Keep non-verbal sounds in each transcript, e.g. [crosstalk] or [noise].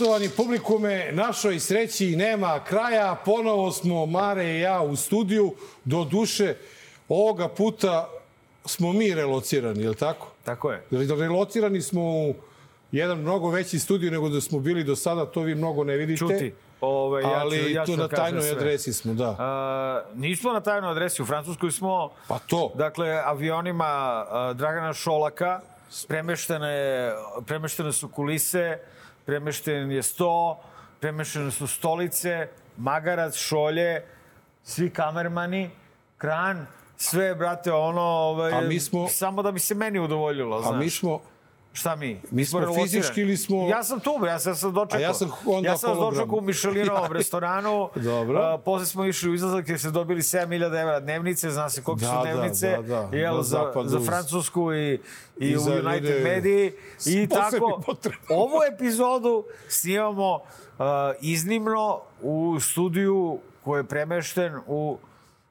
Poštovani publikume, našoj sreći nema kraja. Ponovo smo, Mare i ja, u studiju. Do duše, ovoga puta smo mi relocirani, je li tako? Tako je. Relocirani smo u jedan mnogo veći studiju nego da smo bili do sada, to vi mnogo ne vidite. Čuti. Ove, ja ali ću, ja ću tu da na tajnoj sve. adresi smo, da. A, nismo na tajnoj adresi. U Francuskoj smo, Pa to. dakle, avionima a, Dragana Šolaka premeštene, premeštene su kulise, premešten je sto, premeštene su stolice, magarac, šolje, svi kamermani, kran, sve, brate, ono, ovaj, A mi smo- samo da bi se meni udovoljilo, A znaš. mi smo, Šta mi? Mi smo relocirani. fizički ili smo- Ja sam tu, ja sam se dočekao. A ja sam onda ja sam dočekao u Mišelinovom [laughs] restoranu. Dobro. A, posle smo išli u izlazak jer ste dobili 7000 evra dnevnice, zna se koliko Da, su da, dnevnice. da, da. Jel, Na za, za Francusku i, i, I u United ljude Mediji. I tako, ovu epizodu snimamo uh, iznimno u studiju koji je premešten u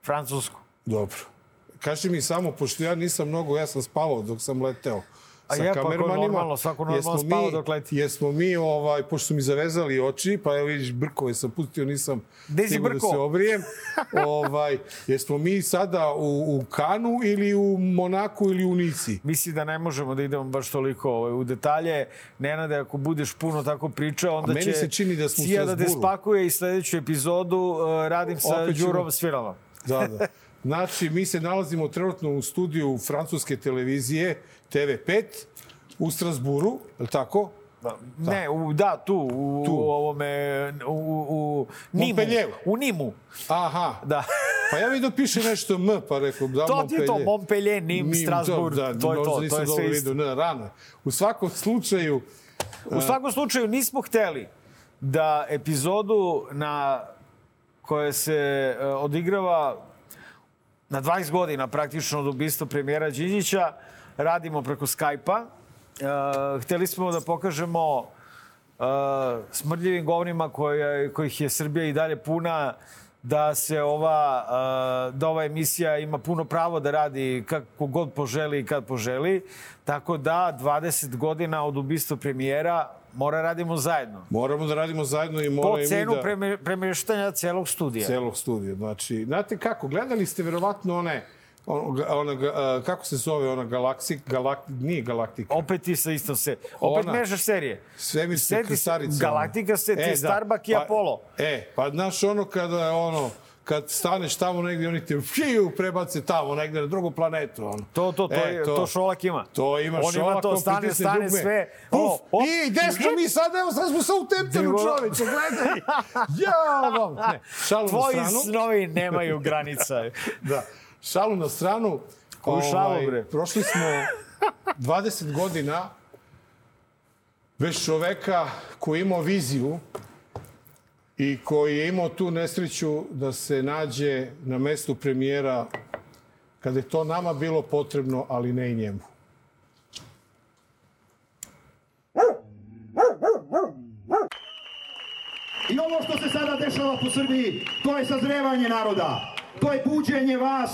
Francusku. dobro. Kaži mi samo, pošto ja nisam mnogo, ja sam spavao dok sam leteo. A je, pa normalno, svako normalno jesmo spava mi, dok leti. Jesmo mi, ovaj, pošto su mi zavezali oči, pa evo vidiš, brkove sam pustio, nisam stigao da se obrijem. [laughs] ovaj, jesmo mi sada u, u Kanu ili u Monaku ili u Nici? Mislim da ne možemo da idemo baš toliko ovaj, u detalje. Nenade, ako budeš puno tako pričao, onda će se čini da smo u Cija da te spakuje i sledeću epizodu uh, radim sa Opet ćemo- Đurom Sviralom. Da, da. [laughs] Znači, mi se nalazimo trenutno u studiju francuske televizije TV5 u Strasburu, je li tako? Ne, u, da, tu, u, Tu. u ovome, u, u, Nimu. Montpellieru. U Nimu, Aha. da. Pa ja vidio piše nešto M, pa rekao da To ti je to, Montpellier. Montpellier, Nim, Nim, Strasbourg, da, to je to, to je sve isto. vidio, ne, rano. U svakom slučaju, U svakom slučaju nismo hteli da epizodu na koje se uh, odigrava na 20 godina praktično od ubistva premijera Đinđića radimo preko Skype-a. Uh, hteli smo da pokažemo uh, smrdljivim govnima koja, kojih je Srbija i dalje puna da se ova, uh, da ova emisija ima puno pravo da radi kako god poželi i kad poželi. Tako da 20 godina od ubistva premijera mora radimo zajedno. moramo da radimo zajedno i moramo Po cenu da... preme, premeštanja celog studija. celog studija. Znači, znate kako, gledali ste verovatno one, onoga, onoga, a, kako se zove ona galaksik, galak, nije galaktika. Opet ti sa istom se. Opet Ona. mešaš serije. Svemirska Seti se, krstarica. Galaktika se, ti E, da. Starbuck i Pa- Apollo. E, pa znaš ono kada ono, kad staneš tamo negdje, oni te fiju, prebace tamo negdje na drugu planetu. Ono. To, to, to, E, je, to Šolak ima. To ima On Šolak, ima to, stane, stane dugme. sve. Puf, O, o, I gde smo mi sad? Evo sad smo sa u Nego- čoveče, gledaj. [laughs] Ja, vam. Ne, šalu na Tvoji stranu. snovi nemaju granica. [laughs] Da, šalu na stranu. Ovaj, Koju šalu, bre? Prošli smo [laughs] 20 godina bez čoveka koji je imao viziju i koji je imao tu nesreću da se nađe na mestu premijera kada je to nama bilo potrebno, ali ne i njemu. I ovo što se sada dešava po Srbiji, to je sazrevanje naroda. To je buđenje vas.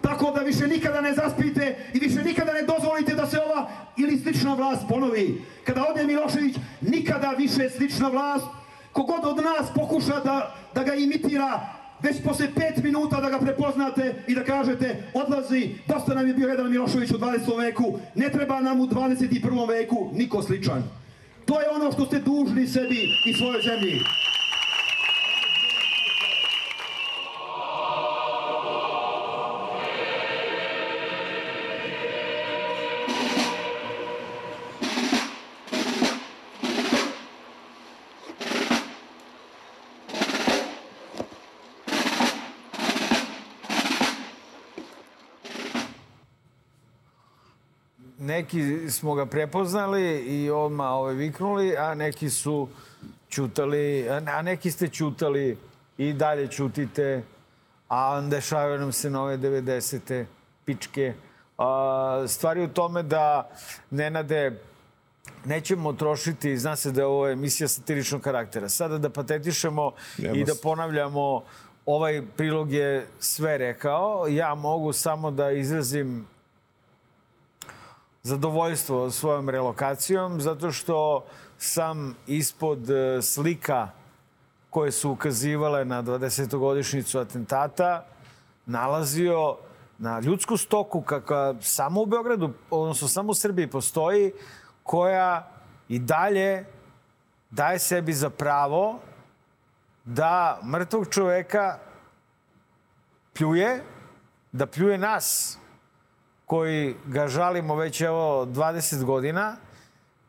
Tako da više nikada ne zaspite i više nikada ne dozvolite da se ova ili slična vlast ponovi. Kada ode Milošević, nikada više slična vlast. Kogod od nas pokuša da, da ga imitira, već posle pet minuta da ga prepoznate i da kažete odlazi, dosta nam je bio jedan Milošević u 20. veku, ne treba nam u 21. veku niko sličan. To je ono što ste dužni sebi i svojoj zemlji. Neki smo ga prepoznali i odmah ove viknuli, a neki su čutali, a neki ste čutali i dalje čutite, a dešavaju nam se nove 90. pičke. A, stvari u tome da Nenade nećemo trošiti, zna se da je ovo emisija satiričnog karaktera. Sada da patetišemo Nema i da ponavljamo, ovaj prilog je sve rekao. Ja mogu samo da izrazim zadovoljstvo svojom relokacijom, zato što sam ispod e, slika koje su ukazivale na 20. atentata nalazio na ljudsku stoku kakva samo u Beogradu, odnosno samo u Srbiji postoji, koja i dalje daje sebi za pravo da mrtvog čoveka pljuje, da pljuje nas koji ga žalimo već evo 20 godina,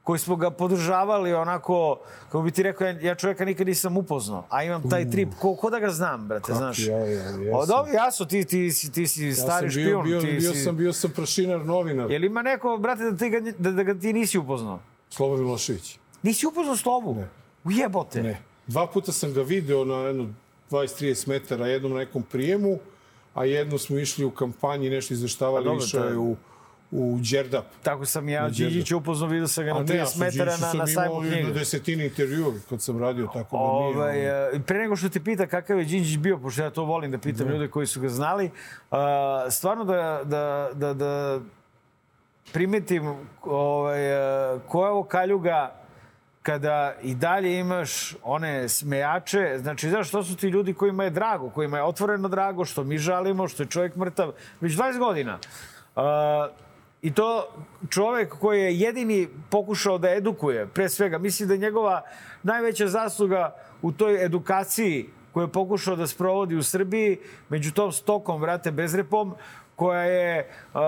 koji smo ga podržavali onako, kako bi ti rekao, ja čovjeka nikad nisam upoznao, a imam taj trip, ko, ko da ga znam, brate, Kako znaš. ja, ja, ja Od sam- ovi, jasno, ti, ti, si- ti si Ja stari sam bio, špijun. bio, ti bio si... sam, bio sam prašinar novinar. Jel ima neko, brate, da, ti ga, da, da ga ti nisi upoznao? Slobo Milošević. Nisi upoznao Slobu? Ne. Ujebote. Ne. Dva puta sam ga video na jedno 20-30 metara, jednom nekom prijemu, a jednom smo išli u kampanji, nešto Pa izveštavali, dobro, išao je- u, u Đerdap. Tako sam ja. Điđića upoznao, vidio sam ga na A ne, 30 ja sam metara na, na sajmu imao knjiga. na desetini intervjua kad sam radio, tako da nije... Ovaj, e, pre nego što te pita kakav je Đinđić bio, pošto ja to volim da pitam ljude koji su ga znali, a, stvarno da, da, da, da primetim ovaj, e, koja je ovo kaljuga kada i dalje imaš one smejače, znači, znaš, to su ti ljudi kojima je drago, kojima je otvoreno drago, što mi žalimo, što je čovjek mrtav već 20 godina. A, I to čovek koji je jedini pokušao da edukuje, pre svega, mislim da je njegova najveća zasluga u toj edukaciji koju je pokušao da sprovodi u Srbiji, među tom stokom, vrate, bezrepom, koja je uh,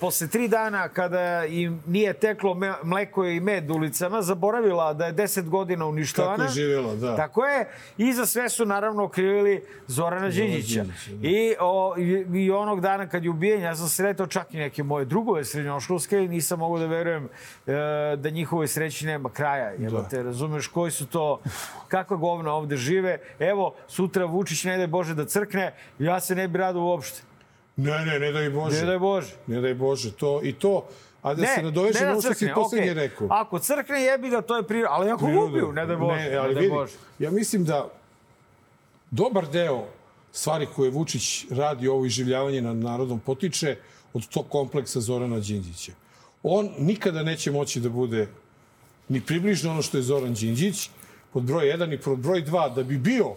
posle tri dana kada im nije teklo mleko i med ulicama, zaboravila da je 10 godina uništavana. Kako je živjela, da. Tako je. I za sve su naravno okrivili Zorana. Đinđića, da. I, o, i, I onog dana kad je ubijen, ja sam sretao čak i neke moje drugove srednjoškolske i nisam mogao da verujem e, da njihovoj sreći nema kraja. Jel Da. te razumeš koji su to, kakva govna ovde žive. Evo, sutra Vučić ne daj Bože da crkne, ja se ne bi rado uopšte. Ne, ne, ne daj Bože. Ne daj Bože. Ne daj Bože, to i to. A da se nadoveže na ono što si poslednje okej. rekao. Ako crkne, jebi ga, to je priroda. Ali ako ubiju, ne daj Bože. Ne, ali ne daj vidi, Bože. ja mislim da dobar deo stvari koje Vučić radi ovo iživljavanje nad narodom potiče od tog kompleksa Zorana Đinđića. On nikada neće moći da bude ni približno ono što je Zoran Đinđić, pod broj 1 i pod broj 2, da bi bio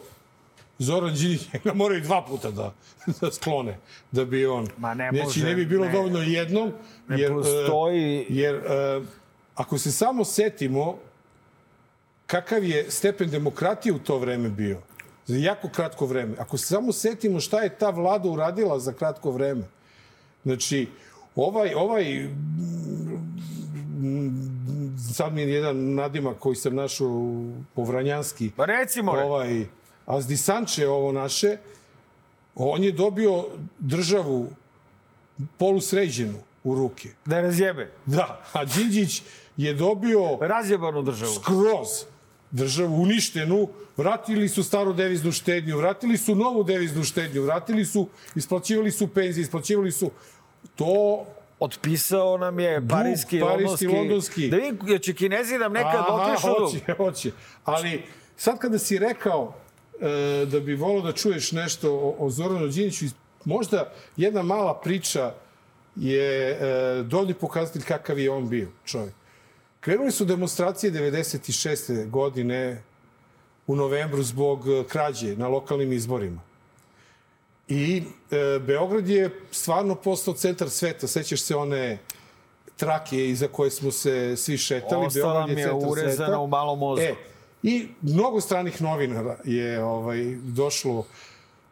Zoran Đinđić, [laughs] ga moraju dva puta da, da sklone, da bi on... Ma ne Znači, može, ne bi bilo ne. dovoljno jednom, Ne jer, e, postoji- jer e, ako se samo setimo kakav je stepen demokratije u to vreme bio, za jako kratko vreme, ako se samo setimo šta je ta vlada uradila za kratko vreme, znači, ovaj, ovaj sad mi je jedan nadimak koji sam našao u- po Vranjanski, Pa recimo, re. ovaj Azdi Sanče, ovo naše, on je dobio državu polusređenu u ruke. da je razjebe. Da, a Đinđić je dobio Razjebanu državu. skroz državu uništenu, vratili su staru deviznu štednju, vratili su novu deviznu štednju, vratili su, isplaćivali su penzije, isplaćivali su to Otpisao nam je parijski, parijski, londonski. londonski. Da vidim, će kinezi nam nekad dug. hoće, hoće. Ali sad kada si rekao da bi volao da čuješ nešto o, o Zoranu Điniću, možda jedna mala priča je e, dovoljni pokazatelj kakav je on bio čovjek. Krenuli su demonstracije 96. godine u novembru zbog e, krađe na lokalnim izborima. I e, Beograd je stvarno postao centar sveta. Sećaš se one trake iza koje smo se svi šetali. Ostala Beograd mi je urezana sveta. u malom mozgu. E, I mnogo stranih novinara je ovaj, došlo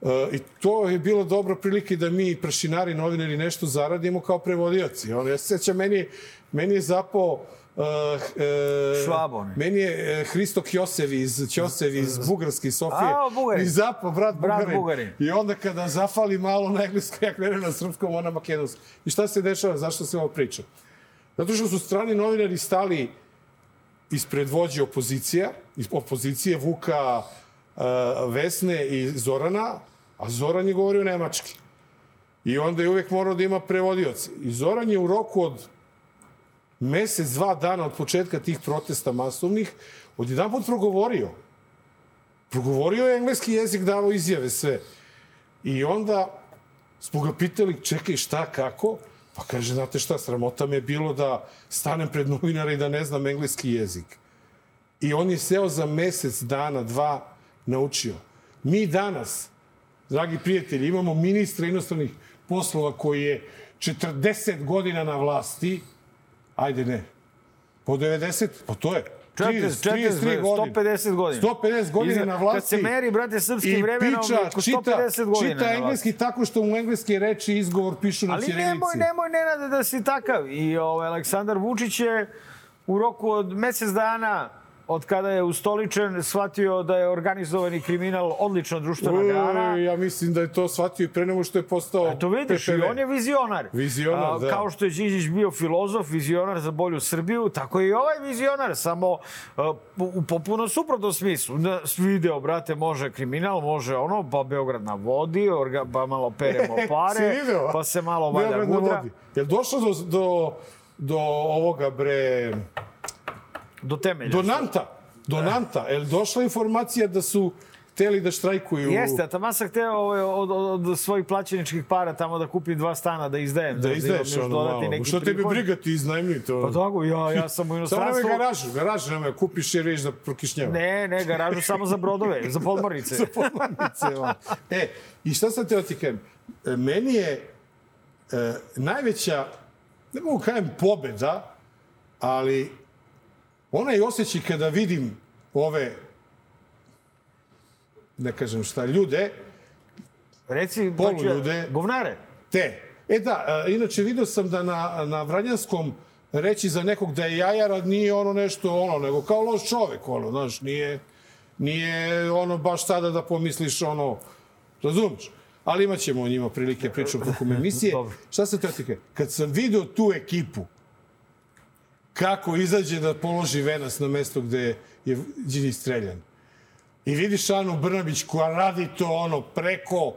Uh, I to je bila dobra prilika da mi, prašinari, novinari, nešto zaradimo kao prevodioci. On, ja se sećam, meni, meni je zapao uh, uh, Švabon. Meni je uh, Hristo Kjosev iz, Ćosev iz Bugarske, Sofije. A, Bugarin. I zapao, brat, Brat Bugarin. Bugarin. I onda kada zafali malo na engleskom, ja krenem na srpskom, ona makedonskom. I šta se dešava? Zašto se ovo priča? Zato što su strani novinari stali ispred vođe opozicija, iz opozicije Vuka, uh, Vesne i Zorana, a Zoran je govorio nemački. I onda je uvek morao da ima prevodioce. I Zoran je u roku od mesec, dva dana od početka tih protesta masovnih, odjedan put progovorio. Progovorio je engleski jezik, davo izjave sve. I onda smo ga pitali, čekaj, šta, kako? Pa kaže, znate šta, sramota me je bilo da stanem pred novinara i da ne znam engleski jezik. I on je seo za mesec dana, dva, naučio. Mi danas, dragi prijatelji, imamo ministra inostranih poslova koji je 40 godina na vlasti. Ajde, ne. Po 90, pa to je. 40, 40, 150 godina. 150 godina na vlasti. Kad se meri, brate, srpskim vremenom, oko čita, 150 godina čita engleski tako što mu engleske reči izgovor pišu na Ali ćirilici. nemoj, nemoj, Nenade, da si takav. I ovaj, Aleksandar Vučić je u roku od mesec dana od kada je ustoličen, shvatio da je organizovani kriminal odlična društvena grana. Ja mislim da je to shvatio i pre nego što je postao To vidiš, i PPV. on je vizionar. Vizionar, da. Kao što je Đinđić bio filozof, vizionar za bolju Srbiju, tako je i ovaj vizionar, samo a, u popuno suprotnom smislu. Na, video, brate, može kriminal, može ono, pa Beograd na vodi, orga, pa malo peremo [laughs] pare, pa se malo valja Beograd vodi. Jel došlo do, do, do ovoga, bre, Do temelja. do Nanta? Do Nanta. Jel došla informacija da su hteli da štrajkuju? Jeste, a tamo sam hteo ovaj, od, od, od svojih plaćeničkih para tamo da kupim dva stana, da izdajem. Da imam izdaješ još ono malo. neki Što tebi briga ti iznajmi to? Pa tako, ja, ja sam u [laughs] Samo inostranstvu. nemoj garažu, garažu nemoj, kupiš jer vidiš da prokišnjava. Ne, ne, garažu samo za brodove, za podmornice. [laughs] Podmornice, ono. E, i šta sam teo ti kažem? E, Meni je e, najveća, ne mogu kažem pobeda, ali onaj osjećaj kada vidim ove, ne kažem šta, ljude, Reci, Poluljude. hoće- Govnare. te. E da, inače vidio sam da na, na Vranjanskom reći za nekog da je jajara nije ono nešto ono, nego kao loš čovek, ono, znaš, nije, nije ono baš sada da pomisliš ono, razumeš? Ali imat ćemo o njima prilike pričati tokom [laughs] emisije. Šta se to tike? Kad sam video tu ekipu, kako izađe da položi venas na mesto gde je Đini streljan. I vidiš Anu Brnabić koja radi to ono preko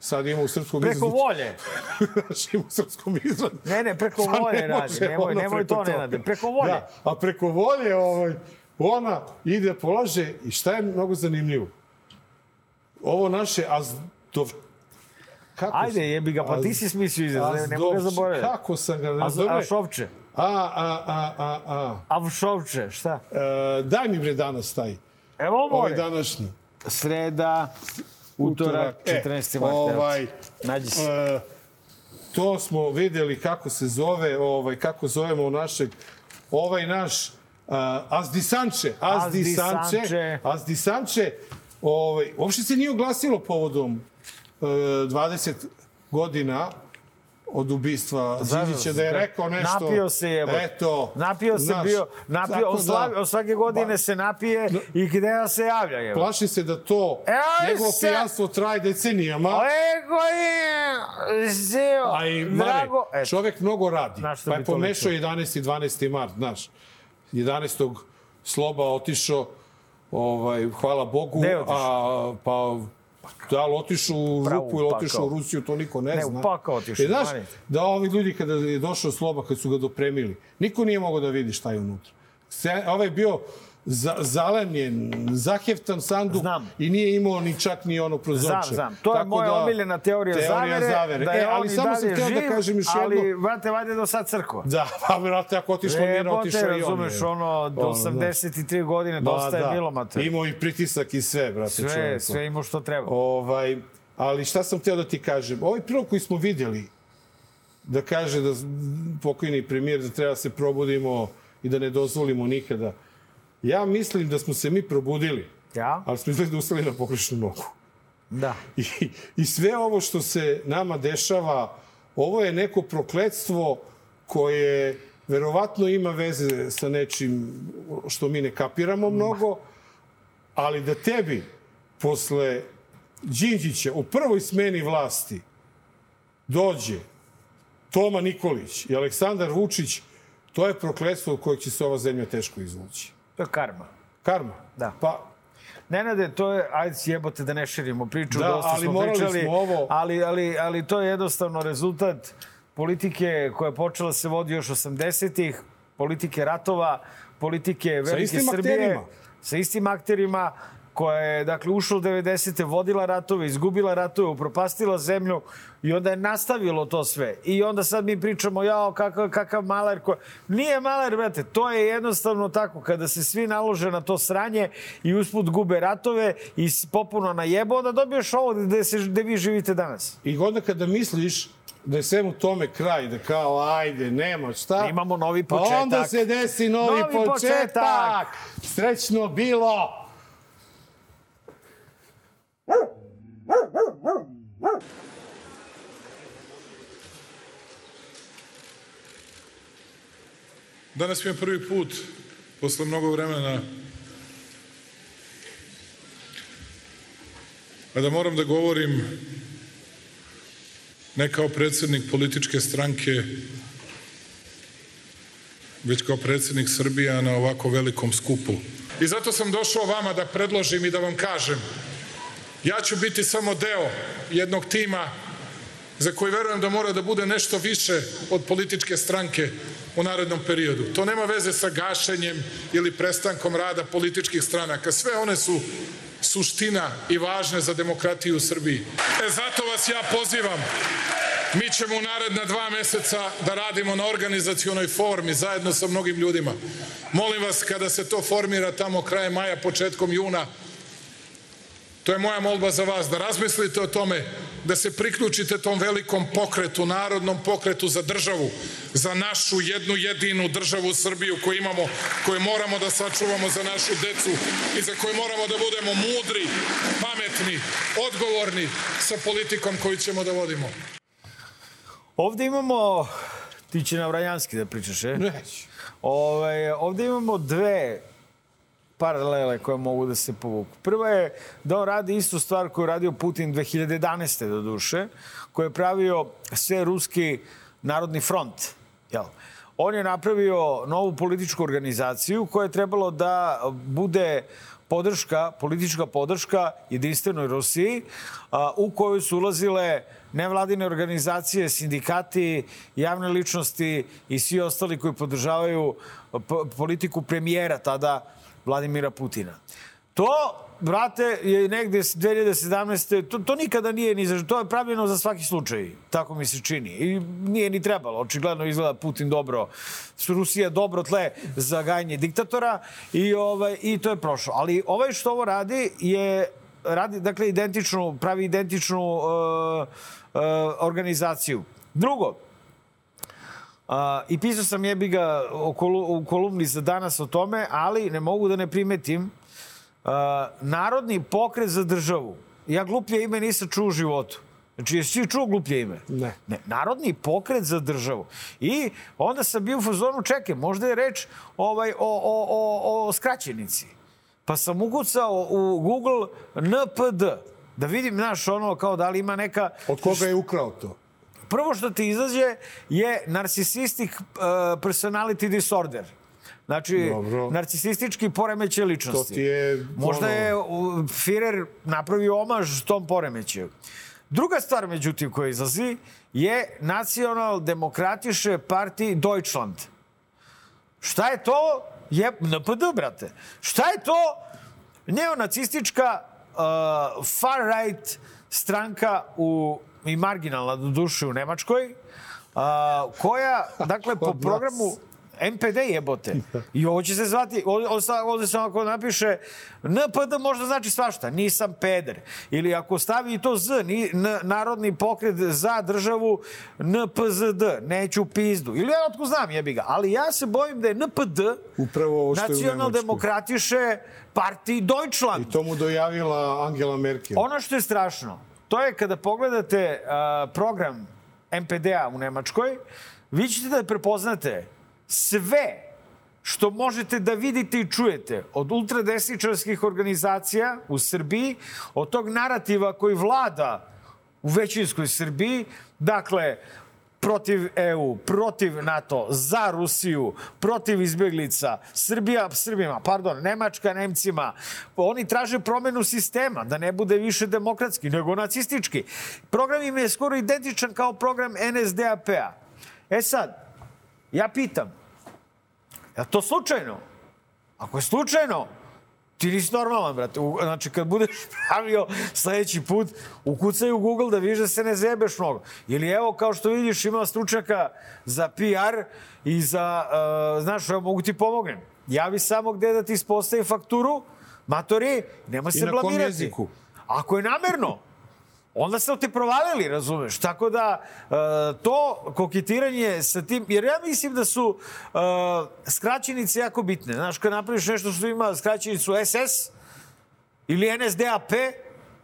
sad ima u srpskom Preko izrazu- volje. [laughs] Znaš, ima u srpskom izrazu. Ne, ne, preko volje ne radi. Nemoj, nemoj preko to, toga. Nenade. Preko volje. Da, a preko volje ovaj, ona ide, polaže i šta je mnogo zanimljivo? Ovo naše azdov... Kako Ajde, jebi ga, pa ti si smislio izraz, ne, ne mogu ga Azdovče, zaboraviti. Kako sam ga... A, zove? A? A, a, a, a, a. Šovče, šta? E, daj mi bre danas taj, Evo ovaj more. današnji. Sreda, utorak, E, 14. mart. evo. ovaj, Nađi se. E, to smo videli kako se zove, ovaj, kako zovemo našeg, ovaj naš uh, Azdisanče, Azdisanče, Azdisanče. Azdisanče, ovaj, uopšte se nije oglasilo povodom uh, 20 godina od ubistva Đinđića da je rekao nešto. Napio se je. Eto. Napio se znaš, bio, napio, on, slavi, da- on svake godine se napije i gde da se javlja. Je. Plaši se da to, Evo njegovo se- pijanstvo traje decenijama. Ego je zeo, A i, Mare, drago. Eto, čovek mnogo radi. Znaš Pa je pomešao 11. i 12. mart, znaš. 11. sloba otišao, ovaj, hvala Bogu, a pa da li otišao u Pravo Rupu ili otišao u. Rusiju, to niko ne, Ne, zna. pakao otišao, E, znaš, da ovi ljudi kada je došao sloba, kad su ga dopremili, niko nije mogao da vidi šta je unutra. Se, ovaj bio za, zalemljen, zaheftan sanduk Znam. i nije imao ni čak ni ono prozorče. Znam, znam. To je Tako moja da- omiljena teorija, teorija zavere, zavere. da je e, ali samo sam htio da kažem još jedno. ali, vrate, vajde do sad crkva. Da, [laughs] pa vrate, ako otišlo Jebote, otišao i on. razumeš, je. ono, do Ono, 83 godine dosta je bilo, mate. Imao i pritisak i sve, brate, Sve, čoveku. sve imao što treba. Ovaj, ali šta sam htio da ti kažem? Ovaj prilog koji smo vidjeli, da kaže da pokojni premijer da treba da se probudimo i da ne dozvolimo nikada. Ja mislim da smo se mi probudili, Ja? ali smo izgleda ustali na pogrešnu nogu. Da. I, I sve ovo što se nama dešava, ovo je neko prokledstvo koje verovatno ima veze sa nečim što mi ne kapiramo mnogo, ali da tebi posle Đinđića u prvoj smeni vlasti dođe Toma Nikolić i Aleksandar Vučić, to je prokledstvo od kojeg će se ova zemlja teško izvući. To je karma. Karma. Da. Pa, Nenade, to je, ajde jebote da ne širimo priču, Da, dosta ali smo pričali, smo ovo. ali, ali, ali to je jednostavno rezultat politike koja je počela da se vodi još 80-ih, politike ratova, politike velike istim Srbije, akterima. sa istim akterima koja je dakle, ušla u 90. vodila ratove, izgubila ratove, upropastila zemlju i onda je nastavilo to sve. I onda sad mi pričamo, jao, kakav, kakav maler. Ko... Nije maler, brate, to je jednostavno tako. Kada se svi nalože na to sranje i usput gube ratove i popuno na jebo, onda dobiješ ovo gde, se, gde vi živite danas. I onda kada misliš da je svemu tome kraj, da kao ajde, nema šta. Imamo novi početak. Pa onda se desi novi, Novi početak. početak. Srećno bilo. Danas mi je prvi put, posle mnogo vremena, a da moram da govorim ne kao predsednik političke stranke, već kao predsednik Srbija na ovako velikom skupu. I zato sam došao vama da predložim i da vam kažem, ja ću biti samo deo jednog tima za koji verujem da mora da bude nešto više od političke stranke u narednom periodu. To nema veze sa gašenjem ili prestankom rada političkih stranaka. Sve one su suština i važne za demokratiju u Srbiji. E, zato vas ja pozivam Mi ćemo u naredna dva meseca da radimo na organizacionoj formi zajedno sa mnogim ljudima. Molim vas, kada se to formira tamo kraje maja, početkom juna, to je moja molba za vas, da razmislite o tome, da se priključite tom velikom pokretu, narodnom pokretu za državu, za našu jednu jedinu državu Srbiju koju imamo, koju moramo da sačuvamo za našu decu i za koju moramo da budemo mudri, pametni, odgovorni sa politikom koju ćemo da vodimo. Ovde imamo, ti će na Vrajanski da pričaš, e? Neću. Ove, ovde imamo dve paralele koje mogu da se povuku. Prva je da on radi istu stvar koju je radio Putin 2011. do duše, koji je pravio sve ruski narodni front. Jel? On je napravio novu političku organizaciju koja je trebalo da bude podrška, politička podrška jedinstvenoj Rusiji, u koju su ulazile nevladine organizacije, sindikati, javne ličnosti i svi ostali koji podržavaju politiku premijera tada Vladimira Putina. To, brate, je negde 2017. To, to nikada nije ni za... To je pravljeno za svaki slučaj. Tako mi se čini. I nije ni trebalo. Očigledno izgleda Putin dobro. Rusija dobro tle za gajanje diktatora i, ovaj, i to je prošlo. Ali ovaj što ovo radi je radi, dakle, identičnu, pravi identičnu uh, uh, organizaciju. Drugo, Uh, I pisao sam jebi ga u kolumni za danas o tome, ali ne mogu da ne primetim uh, Narodni pokret za državu. Ja gluplje ime nisam čuo u životu. Znači, jesi čuo gluplje ime? Ne. ne. Narodni pokret za državu. I onda sam bio u fazonu, čekaj, možda je reč ovaj, o, o, o, o skraćenici. Pa sam ukucao u Google NPD. Da vidim, znaš, ono, kao da li ima neka... Od koga je ukrao to? Prvo što ti izađe je narcissistic uh, personality disorder. Znači, Dobro. narcisistički poremećaj ličnosti. To ti je... Možda je Führer napravio omaž tom poremećaju. Druga stvar, međutim, koja izlazi je Nacional Demokratische Party Deutschland. Šta je to? Je NPD, brate. Šta je to? Neonacistička uh, far-right stranka u i marginalna do duše u Nemačkoj, a, koja, dakle, po programu MPD jebote. I ovo će se zvati, ovde, se ovako napiše NPD možda znači svašta, nisam peder. Ili ako stavi to Z, ni, n, Narodni pokret za državu NPZD, neću pizdu. Ili ja otko znam jebi ga. Ali ja se bojim da je NPD Upravo ovo što je u Nemačkoj. Nacionaldemokratische Partij Deutschland. I to mu dojavila Angela Merkel. Ono što je strašno, to je kada pogledate uh, program MPD-a u Nemačkoj, vi ćete da prepoznate sve što možete da vidite i čujete od ultradesničarskih organizacija u Srbiji, od tog narativa koji vlada u većinskoj Srbiji, dakle, protiv EU, protiv NATO, za Rusiju, protiv izbjeglica, Srbija Srbima, pardon, Nemačka Nemcima. Oni traže promenu sistema, da ne bude više demokratski, nego nacistički. Program im je skoro identičan kao program NSDAP-a. E sad, ja pitam, je to slučajno? Ako je slučajno, ti nisi normalan, brate. U, znači, kad budeš [laughs] pravio sledeći put, ukucaj u Google da vidiš da se ne zebeš mnogo. Ili evo, kao što vidiš, ima stručnjaka za PR i za, uh, znaš, evo, mogu ti pomognem. Javi samo gde da ti ispostavi fakturu, matori, nema se na kom blamirati. jeziku? Ako je namerno, onda ste te provalili, razumeš? Tako da, e, to koketiranje sa tim, jer ja mislim da su e, skraćenice jako bitne. Znaš, kad napraviš nešto što ima skraćenicu SS ili NSDAP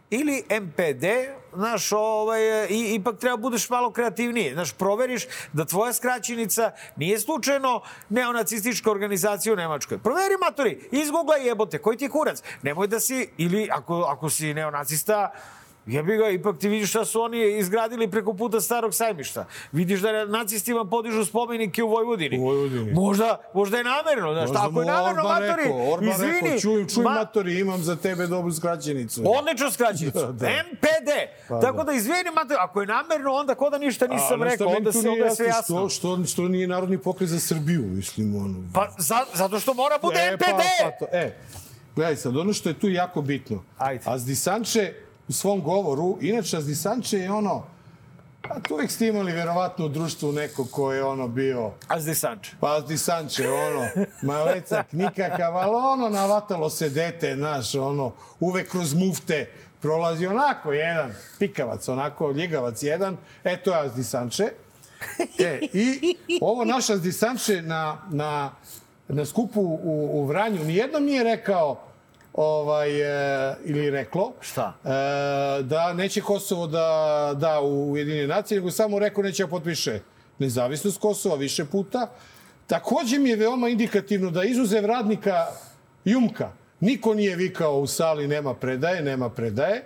ili MPD, znaš, ovaj, i, ipak treba budeš malo kreativniji. Znaš, proveriš da tvoja skraćenica nije slučajno neonacistička organizacija u Nemačkoj. Proveri, matori, izgooglaj jebote, koji ti je kurac? Nemoj da si, ili ako, ako si neonacista, Jebi ga, ipak ti vidiš šta su oni izgradili preko puta starog sajmišta. Vidiš da nacistima podižu spomenike u Vojvodini. U Vojvodini. Možda, možda je namerno, znaš, Možda tako je namerno, Orban matori, Rekao, Orban izvini. rekao, čuj, čuj ma- matori, imam za tebe dobru skraćenicu. Odlično [laughs] skraćenicu. Da, da. MPD. Pa Tako da. da izvini, mater, ako je namerno, onda ko da ništa nisam A, rekao, onda, se, onda sve jasno. Što, što, što nije narodni pokret za Srbiju, mislim, ono. Pa, za, zato što mora bude E, MPD. Pa, pa to, e, gledaj sad, ono što je tu jako bitno. Ajde. Azdi Sanče u svom govoru, inače Azdi Sanče je ono, a tu uvek ste imali verovatno u društvu neko ko je ono bio, Azdi Sanče. pa Azdi Sanče, ono, malecak nikakav, ali ono, navatalo se dete, znaš, ono, uvek kroz mufte prolazi onako jedan pikavac, onako ljigavac jedan, e, to je Azdi Sanče. E, i ovo naša Azdi Sanče na, na, na skupu u, u Vranju nijednom nije rekao ovaj, e, ili reklo Šta? e, da neće Kosovo da da u Ujedinjene nacije, nego samo rekao neće da potpiše nezavisnost Kosova više puta. Takođe mi je veoma indikativno da izuzev radnika Jumka, niko nije vikao u sali nema predaje, nema predaje.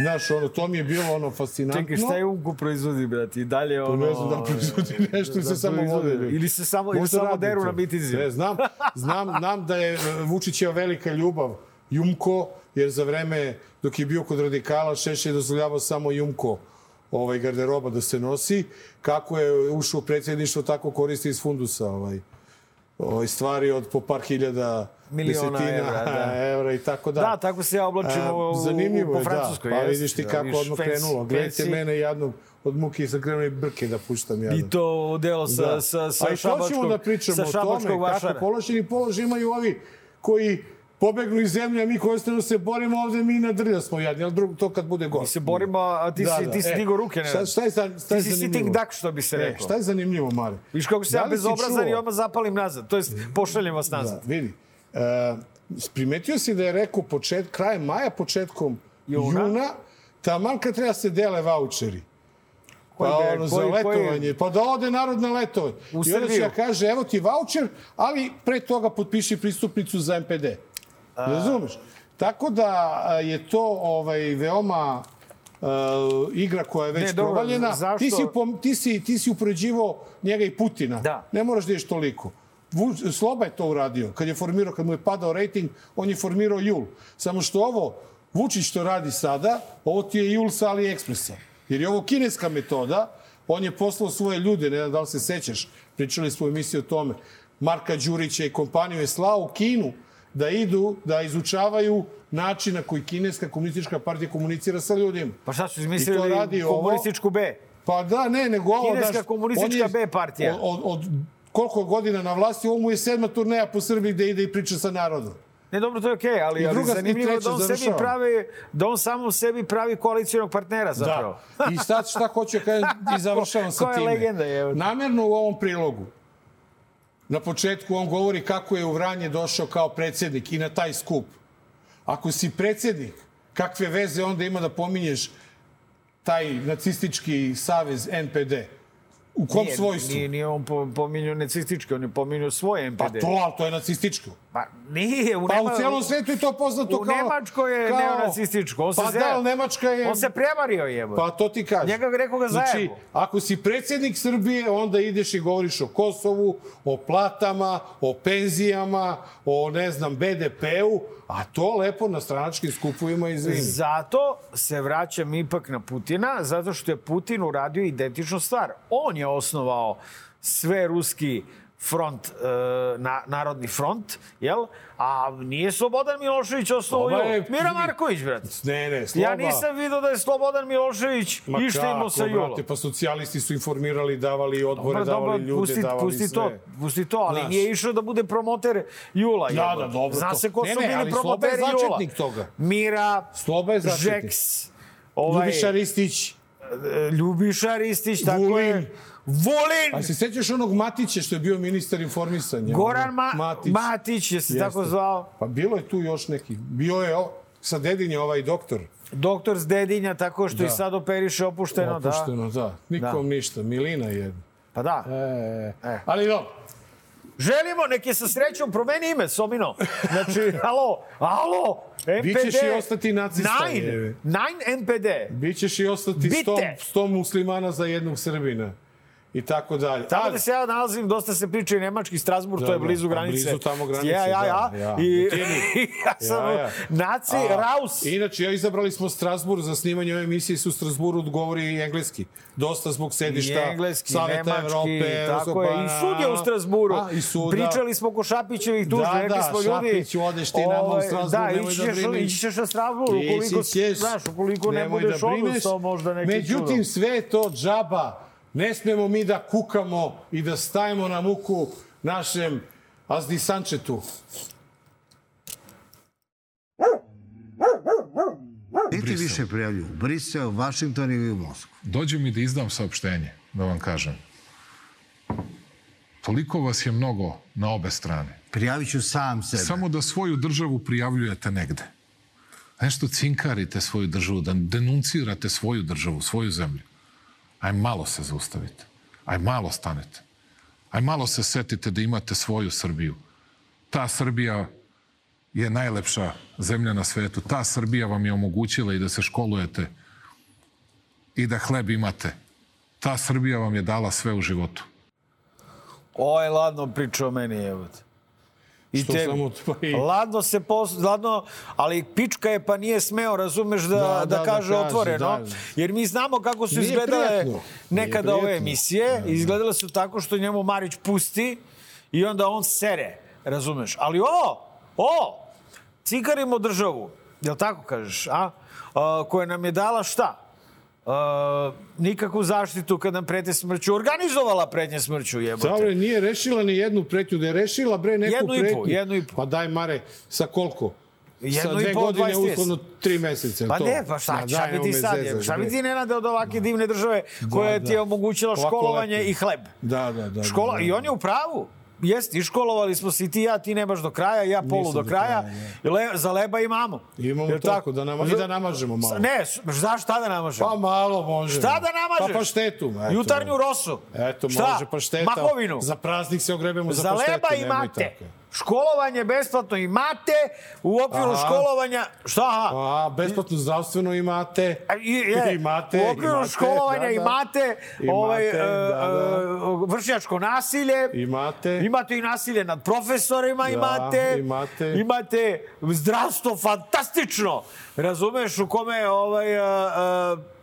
Znaš, ono, to mi je bilo ono fascinantno. Čekaj, šta je Umku proizvodi, brate? I dalje ono... Ne znam da proizvodi [laughs] nešto ili se da samo vode. Ili se samo, ili samo radi deru na bitinzima. Ne, znam, znam, znam da je e, Vučićeva velika ljubav Jumko, jer za vreme dok je bio kod radikala, Šešelj je dozvoljavao samo Jumko ovaj, garderoba da se nosi. Kako je ušao u predsjedništvo, tako koristi iz fundusa ovaj, ovaj, stvari od po par hiljada Miliona evra, da. evra i tako da. Da, tako se ja oblačim A, u, u, Zanimljivo po Francuskoj. da. Pa vidiš ti da, kako vidiš, odmah krenulo. Gledajte mene jadnog od muke sam krenuo i brke da puštam jadnog. I to delo sa, Da. sa, sa A i to ćemo šabačkog, da pričamo sa o tome vašara. kako položeni položaj imaju ovi koji pobegnu iz zemlje, a mi koji ostanu se borimo ovde, mi na drlja smo jadni, ali drugo, to kad bude gost. Mi se borimo, a ti si, ti si E, digo ruke, ne? Šta, šta je, šta je Ti si zanimljivo? sitting duck, što bi se E, reklo. šta je zanimljivo, Mare? Viš kako se Da ja si bezobrazan i odmah zapalim nazad. To jest, pošaljem vas nazad. Da, vidi. Primetio si da je rekao počet, krajem maja, početkom Juna. juna, taman kad treba se dele voucheri. Koji Pa ono, za koji- koji- letovanje, pa da ode narod na letovanje. U I onda će Srbiju. ja kaže, evo ti voucher, ali pre toga potpiši pristupnicu za MPD. Razumeš? Tako da a, je to ovaj veoma uh, igra koja je već Ne, dobro, provaljena. zašto- Ti si, ti, si, ti si upoređivao njega i Putina. Da. Ne moraš da ideš toliko. Sloba je to uradio. Kad je formirao, kad mu je padao rating, on je formirao Jul. Samo što ovo, Vučić što radi sada, ovo ti je Jul sa AliExpressa. Jer je ovo kineska metoda. On je poslao svoje ljude, ne znam da li se sećaš, pričali smo u emisiji o tome. Marka Đurića i kompaniju je slao u Kinu da idu, da izučavaju način na koji kineska komunistička partija komunicira sa ljudima. Pa šta su izmislili ovo. komunističku B? Pa da, ne, nego ovo... Kineska znaš, komunistička je B partija. Od, od, od koliko godina na vlasti, ovo mu je sedma turneja po Srbiji gde ide i priča sa narodom. Ne, dobro, to je okej, ali, I ali druga- i zanimljivo treća, da on sebi završavam. pravi, da on samom sebi pravi koalicijonog partnera zapravo. Da. I šta, šta hoću da kažem [laughs] i završavam sa time. legenda, je? Namerno u ovom prilogu, na početku on govori kako je u Vranje došao kao predsednik i na taj skup. Ako si predsednik, kakve veze onda ima da pominješ taj nacistički savez NPD? U kom Nije- svojstvu? Nije, nije on po- pominjao nacistički, on je pominjao svoje MPD. Pa to, ali to je nacističko. Pa nije, u, Pa Nema... u celom svetu je to poznato u kao... Nemačkoj je kao- neonacističko. On se Pa zeo. da, ali Nemačka je... On se prevario jebo. Pa to ti kažem. Njega rekao ga Znači, zajebu. ako si predsjednik Srbije, onda ideš i govoriš o Kosovu, o platama, o penzijama, o, ne znam, BDP-u, a to lepo na stranačkim skupovima izvini. Zato se vraćam ipak na Putina, zato što je Putin uradio identičnu stvar. On je osnovao sve ruski front, e, na, narodni front, jel? A nije Slobodan Milošević Jula. je- Mira Marković, brate. Ne, ne, sloba. Ja nisam vidio da je Slobodan Milošević Ma kako, sa Julom. brate, pa socijalisti su informirali, davali odbore, davali ljude, pusti, davali pusti sve. to, pusti to, ali Znaš. nije išao da bude promoter Jula. Da, da, dobro, Zna se ko Ne, su ne, bili ali Sloba je promoteri Jula. začetnik toga. Mira, Sloba je začetnik. Žeks, ovaj, Ljubiša Ristić. e, Ljubiša Ristić, tako Vulin. je. Vulin! A se sećaš onog Matića što je bio ministar informisanja? Goran Ma Matić, Matić je se Jeste. tako zvao. Pa bilo je tu još neki. Bio je o, sa dedinje ovaj doktor. Doktor s Dedinja, tako što Da. i sad operiše opušteno, da. Opušteno, da. Nikom ništa. Milina je. Pa da. E, E. Ali dobro. Želimo, nek je sa srećom promeni ime, Somino. Znači, alo, alo, NPD. Bićeš i ostati nacista, Nine, nine NPD. Bićeš i ostati sto, sto muslimana za jednog Srbina. I tako dalje. Tamo da se ja nalazim, dosta se priča i nemački Strasburg, to je Da, da, blizu granice. blizu tamo granice, Ja, ja, ja. da, ja. I, Bikini. [laughs] i ja sam Ja, ja. naci, A, raus. Inače, ja izabrali smo Strasbourg za snimanje ove emisije su u Strasburu govori i engleski. Dosta zbog I sedišta engleski, Saveta nemački, Evrope. tako je. I sud je u Strasburu. A, i sud, Pričali smo oko Šapićevih tužbi, Da, rekli da, smo ljudi... Šapiću, odeš ti nama u ovaj, Strasbourg, da, nemoj da brineš. ići ćeš na Strasbourg, ukoliko, znaš, ukoliko ne budeš da odustao možda neki Međutim, sve to džaba. Ne smemo mi da kukamo i da stajemo na muku našem Azdi Sančetu. Gde ti više prijavljuju? U Brisel, Vašington ili u Moskvu? Dođe mi da izdam saopštenje, da vam kažem. Toliko vas je mnogo na obe strane. Prijavit ću sam sebe. Samo da svoju državu prijavljujete negde. Nešto cinkarite svoju državu, da denuncirate svoju državu, svoju zemlju. Aj malo se zaustavite. Aj malo stanete. Aj malo se setite da imate svoju Srbiju. Ta Srbija je najlepša zemlja na svetu. Ta Srbija vam je omogućila i da se školujete i da hleb imate. Ta Srbija vam je dala sve u životu. Ovo je ladno priča o meni, evo te. I Što tebi. samo tvoji- [laughs] Ladno se pos... ladno, ali pička je pa nije smeo, razumeš, da, da, Da, da, da, da kaže kaže, otvoreno. da. Jer mi znamo kako su Nije izgledale prijatno. nekada ove emisije. Izgledale su tako što njemu Marić pusti i onda on sere, razumeš. Ali ovo, o, cigarimo državu, jel tako kažeš, a? a koja nam je dala šta? A, nikakvu zaštitu kad nam prete smrću. Organizovala pretnje smrću, jebote. Dobro, nije rešila ni jednu pretnju. Da je rešila, bre, neku Jednu i po, pretnju. jednu i po. Pa daj, Mare, sa koliko? Jednu sa i dve po, godine, 20. uslovno tri meseca. Pa to? ne, pa šta, Ma šta bi ti sad? zezaš, šta bi ti nenade od ovake divne države koja Da, ti je da. omogućila Ovako školovanje lepo. i hleb? Da, da, da. Škola, da, da. I on je u pravu. Jeste, iškolovali smo se i ti i ja, ti ne baš do kraja, ja polu Nisam do do kraja. kraja, I Le, za leba imamo. Imamo Jel tako, da nama- i da namažemo malo. Ne, znaš šta da namažemo? Pa malo može. Šta da namažeš? Pa paštetu. Eto, Jutarnju rosu. Eto, Šta? može pašteta. Mahovinu. Za praznik se ogrebemo za, Za paštetu. leba nemoj imate. tako. Školovanje besplatno imate u okviru Aha. školovanja. Šta? aha? A, besplatno zdravstveno imate. A, i- je, [laughs] imate. u okviru imate, školovanja da, da. imate, Imate, ovaj, da, da. e, e, vršnjačko nasilje. Imate. Imate i nasilje nad profesorima, imate. imate. Imate zdravstvo fantastično. Razumeš u kome ovaj, e, e,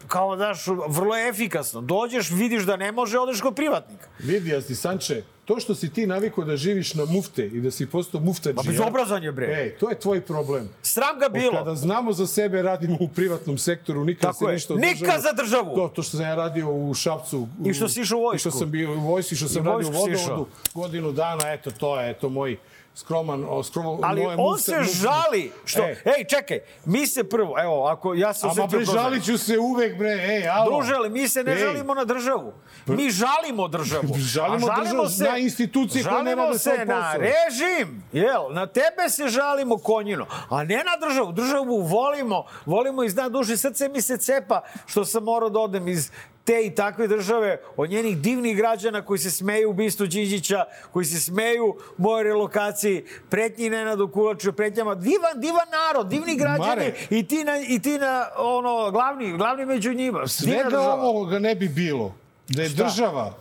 kao znaš, vrlo je efikasno. Dođeš, vidiš da ne može, odeš kod privatnika. Vidi, Asti Sanče, to što si ti navikao da živiš na mufte i da si postao muftađija... Ma bezobrazan je, bre. Ej, to je tvoj problem. Sram ga Od bilo. Kada znamo za sebe, radimo u privatnom sektoru, nikad Tako se je. ništa od Nikad za državu. To, to što sam ja radio u Šapcu. u- I što si išao u vojsku. I što sam bio u vojsci, što sam I radio u vojsku vodovodu godinu dana, eto, to je, eto, moj skroman, o, skroman Ali moje on mufte- se mufte- žali. Što, E. ej, čekaj, mi se prvo, evo, ako ja se osjećam... bre, prozvan. žalit ću se uvek, bre, ej, alo. Druže, ali mi se ne Ej. žalimo na državu. Mi žalimo državu. [laughs] Žalimo A državu na institucije koje ne žalimo rade svoj se na posao. režim. Jel, na tebe se žalimo konjino, a ne na državu. Državu volimo, volimo iz dna duše. Srce mi se cepa što sam morao da odem iz te i takve države, od njenih divnih građana koji se smeju ubistvu Đinđića, koji se smeju mojoj relokaciji, pretnji Nenadu Kulaču, pretnjama. Divan, divan narod, divni građani Mare. i ti na, i ti na ono, glavni, glavni među njima. Svega država. ovoga ne bi bilo da je Šta? država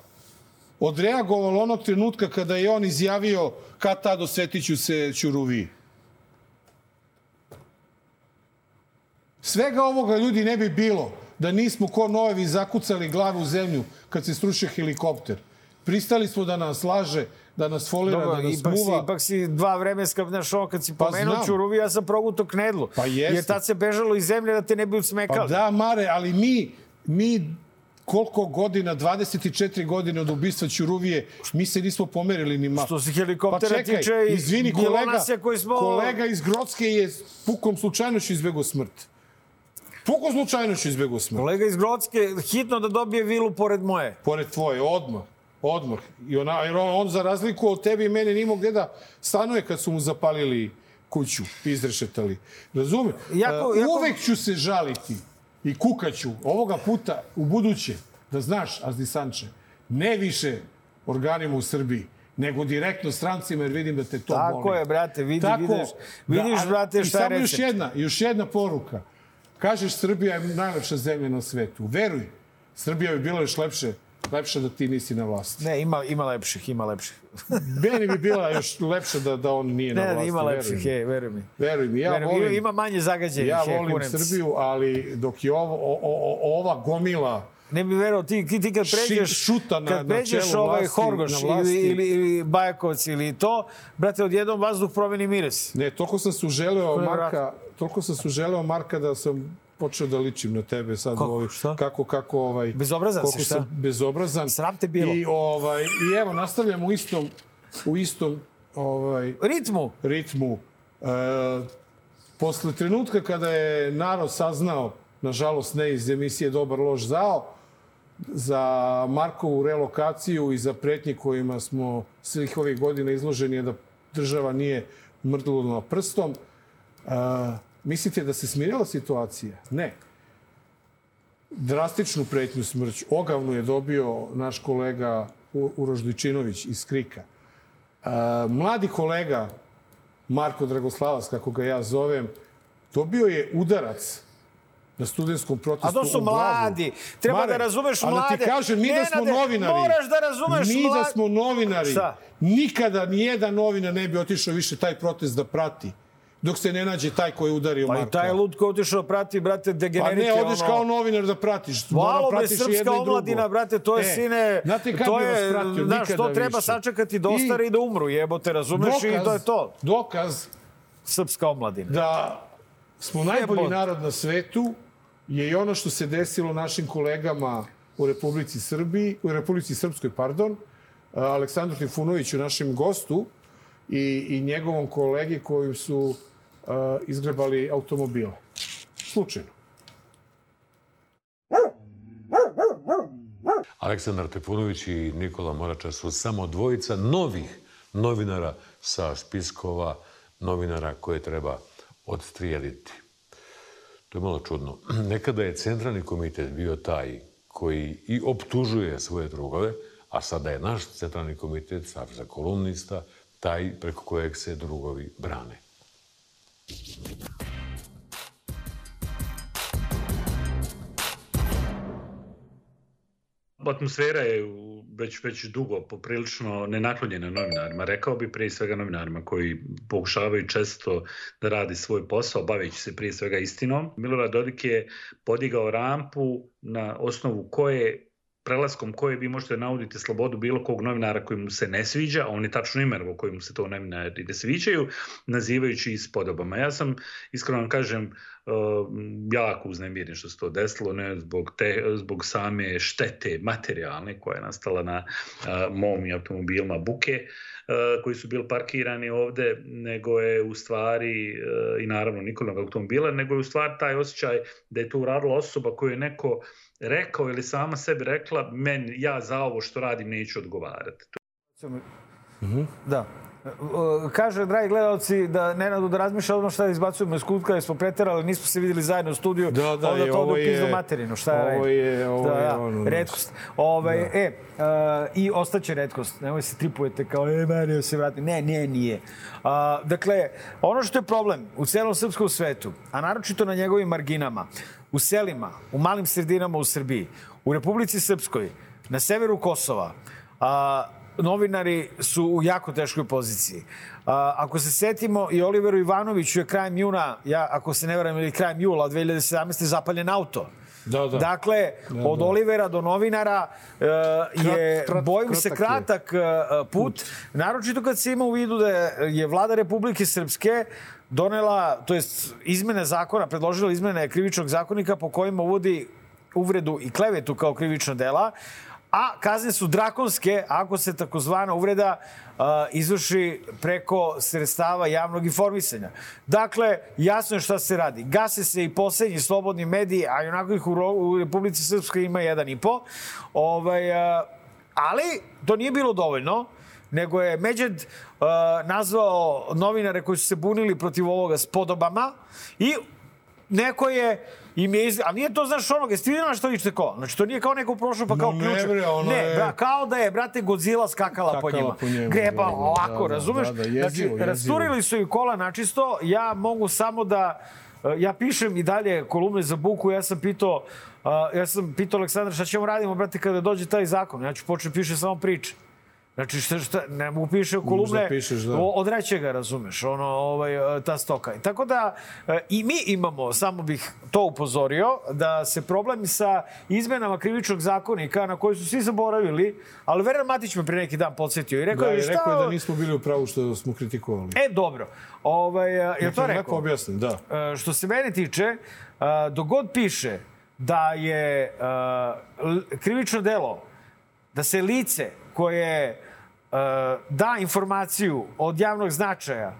odreagovala onog trenutka kada je on izjavio kad tad osvetiću se Ćuruvi. Svega ovoga ljudi ne bi bilo da nismo ko nojevi zakucali glavu u zemlju kad se srušio helikopter. Pristali smo da nas laže, da nas folira, Dobro, da nas ipak, si, muva. ipak si dva vremenska, znaš, ovo kad si Pa pomenuo znam. Ćuruvi, ja sam proguto knedlu. Pa jeste. Jer tad se bežalo iz zemlje da te ne bi Pa usmekali. da, Mare, ali mi, mi koliko godina, 24 godine od ubistva Ćuruvije, mi se nismo pomerili ni malo. Što se helikoptera pa čekaj, tiče, izvini, kolega, koji smo- kolega iz Grocke je pukom slučajnošću izbegao smrt. Pukom slučajnošću izbegao smrt. Kolega iz Grocke, hitno da dobije vilu pored moje. Pored tvoje, odmah. Odmah. I ona, jer on, on, za razliku od tebi i mene, nimao gde da stanuje kad su mu zapalili kuću, izrešetali. Razumem? Jako- E, jako- Uvek ću se žaliti i kukaću ovoga puta u buduće, da znaš, Azdisanče, ne više organima u Srbiji, nego direktno strancima, jer vidim da te to Tako boli. je, brate, vidi, vidiš, vidiš, a- brate, i šta je samo još jedna, još jedna poruka. Kažeš, Srbija je najlepša zemlja na svetu. Veruj, Srbija bi bila još lepše, lepša da ti nisi na vlasti. Ne, ima, ima lepših, ima lepših. [laughs] Meni bi bila još lepša da, da on nije na Ne, vlasti. ne, ima lepših, je, veruj mi. Veruj mi, ja Veruj volim, Ima manje zagađenih, ja je, volim ti. Srbiju, ali dok je ovo, o, o, ova gomila Ne bi verovao, ti, ti, ti kad pređeš, šuta na- kad na pređeš čelu ovaj vlasti, Horgoš na vlasti. ili, ili, ili Bajakovac ili to, brate, odjednom vazduh promeni miris. Ne, toliko sam se uželeo je Marka, toliko sam se uželeo Marka da sam počeo da ličim na tebe sad Kako? ovaj, Šta? kako kako ovaj Bezobrazan si, šta? sam bezobrazan Sram te bilo. i ovaj i evo nastavljamo u istom u istom ovaj Ritmu. ritmu. E, posle trenutka kada je narod saznao, nažalost ne iz emisije Dobar loš zao, za Markovu relokaciju i za pretnje kojima smo svih ovih godina izloženi da država nije mrdula prstom. E, mislite da se smirila situacija? Ne. Drastičnu pretnju smrću, ogavnu je dobio naš kolega U- Uroš Dujčinović iz Krika. E, mladi kolega Marko Dragoslavac, kako ga ja zovem, dobio je udarac na studentskom protestu A to su mladi. Treba Mare, da razumeš mlade. da ti kažem, mi da smo Nenade, novinari. moraš da razumeš Mi da mlade. smo novinari. Šta? Nikada nijedan novinar ne bi otišao više taj protest da prati. Dok se ne nađe taj koji je udario Pa Marka. i taj lud ko otišao prati, brate, Pa degenerike. ne, odeš ono... kao novinar da pratiš. Malo i srpska i omladina, brate, to je E, sine... Znate kad to bi vas je, pratio? Znaš, to Nikada treba više. sačekati da ostare i, da umru, jebote, razumeš? I to je to. Dokaz Srpska omladina. da smo najbolji Jebote. narod na svetu je i ono što se desilo našim kolegama u Republici Srbiji, u Republici Srpskoj, pardon, Aleksandru Trifunoviću, našem gostu i, i njegovom kolegi koji su uh, izgrebali automobile. Slučajno. Aleksandar Trifunović i Nikola Morača su samo dvojica novih novinara sa spiskova novinara koje treba odstrijeliti. To je malo čudno. [clears throat] Nekada je centralni komitet bio taj koji i optužuje svoje drugove, a sada je naš centralni komitet, Saveza kolumnista, taj preko kojeg se drugovi brane. Atmosfera je već, već dugo poprilično nenaklonjena novinarima. Rekao bi prije svega novinarima koji pokušavaju često da radi svoj posao, baveći se prije svega istinom. Milorad Dodik je podigao rampu na osnovu koje prelaskom koje vi možete nauditi slobodu bilo kog novinara koji mu se ne sviđa, a on je tačno imenovao koji mu se to novinari ne sviđaju, nazivajući ih spodobama. Ja sam, iskreno vam kažem, uh, jako uznemiren što se to desilo, ne zbog, te, zbog same štete materijalne koja je nastala na uh, mom i automobilima buke uh, koji su bili parkirani ovde, nego je u stvari, i naravno Nikolovog automobila, nego je u stvari taj osjećaj da je to uradila osoba koju je neko rekao ili sama sebi rekla, men, ja za ovo što radim neću odgovarati. Da. E, Kaže, dragi gledalci, da Nenadu da razmišlja odmah šta da izbacujemo iz kutka, jer smo preterali, nismo se videli zajedno u studiju. Da, da, onda to je- materinu, šta je ovo je- ovo da, je da, ono, redkost. Ovaj, E, uh, i ostaće redkost. Nemoj se tripujete kao, e, meni se vrati. Ne, ne, nije. Uh, dakle, ono što je problem u celom srpskom svetu, a naročito na njegovim marginama, u selima, u malim sredinama u Srbiji, u Republici Srpskoj, na severu Kosova, a, novinari su u jako teškoj poziciji. A, ako se setimo i Oliveru Ivanoviću je krajem juna, ja ako se ne varam ili krajem jula 2017. zapaljen auto. Da, da. Dakle, od Olivera do novinara e, je, krat- bojim se, kratak je. kratak e, put. Naročito kad se ima u vidu da je vlada Republike Srpske donela, to jest izmene zakona, predložila izmene krivičnog zakonika po kojima uvodi uvredu i klevetu kao krivična dela, a kazne su drakonske ako se takozvana uvreda uh, izvrši preko sredstava javnog informisanja. Dakle, jasno je šta se radi. Gase se i poslednji slobodni mediji, a onako ih u, u Republici Srpskoj ima jedan i po. Ovaj, uh, ali to nije bilo dovoljno nego je Međed uh, nazvao novinare koji su se bunili protiv ovoga s podobama i neko je im je iz... A nije to, znaš, onoga, jeste vidjeli na što ličite ko? Znači, to nije kao neko prošlo pa kao ne, ključ. bre, ono ne, je- bra, kao da je, brate, Godzilla skakala, po Skakala njima. po njemu, Greba da, da, ovako, da, da, razumeš? da, da, jezivo, znači, jezivo. rasturili su im kola načisto. Ja mogu samo da... uh, Ja pišem i dalje kolumne za buku, ja sam pitao uh, ja sam pitao Aleksandra šta ćemo radimo, brate, kada dođe taj zakon. Ja ću početi piše samo priče. Znači, šta, šta, ne mogu piše kolumne pišeš, da. o- od rećega, razumeš, ono, ovaj, ta stoka. Tako da, e, i mi imamo, samo bih to upozorio, da se problemi sa izmenama krivičnog zakonika, na koji su svi zaboravili, ali Veran Matić me pre neki dan podsjetio i rekao Da, je, šta... rekao je da nismo bili u pravu što smo kritikovali. E, dobro. Ovaj, e, je to rekao? objasnim, da. E, što se mene tiče, dogod piše da je krivično delo, da se lice koje e, da informaciju od javnog značaja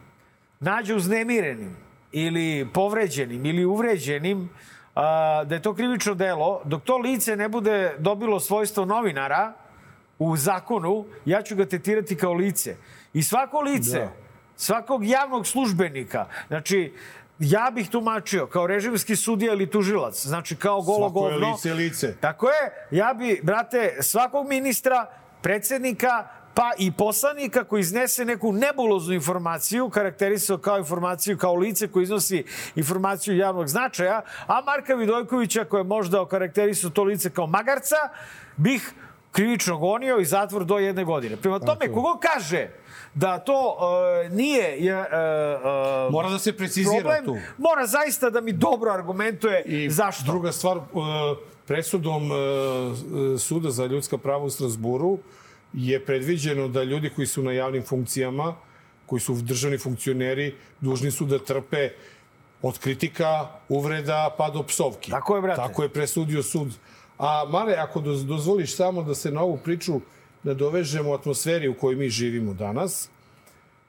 nađe uznemirenim ili povređenim ili uvređenim, a, da je to krivično delo, dok to lice ne bude dobilo svojstvo novinara u zakonu, ja ću ga tretirati kao lice. I svako lice, Da. svakog javnog službenika, znači, ja bih tumačio kao režimski sudija ili tužilac, znači kao golo Svako je govno. lice lice. Tako je, ja bi, brate, svakog ministra, predsednika, pa i poslanika koji iznese neku nebuloznu informaciju, karakterisao kao informaciju, kao lice koji iznosi informaciju javnog značaja, a Marka Vidojkovića koji je možda okarakterisao to lice kao magarca, bih krivično gonio i zatvor do jedne godine. Prema tome, kogo kaže da to uh, nije uh, uh, Mora da se precizira problem, tu. mora zaista da mi dobro argumentuje I zašto. druga stvar, uh, presudom uh, Suda za ljudska prava u Strasburu je predviđeno da ljudi koji su na javnim funkcijama, koji su državni funkcioneri, dužni su da trpe od kritika, uvreda, pa do psovki. Tako je, brate. Tako je presudio sud. A, Mare, ako doz- dozvoliš samo da se na ovu priču nadovežemo atmosferi u kojoj mi živimo danas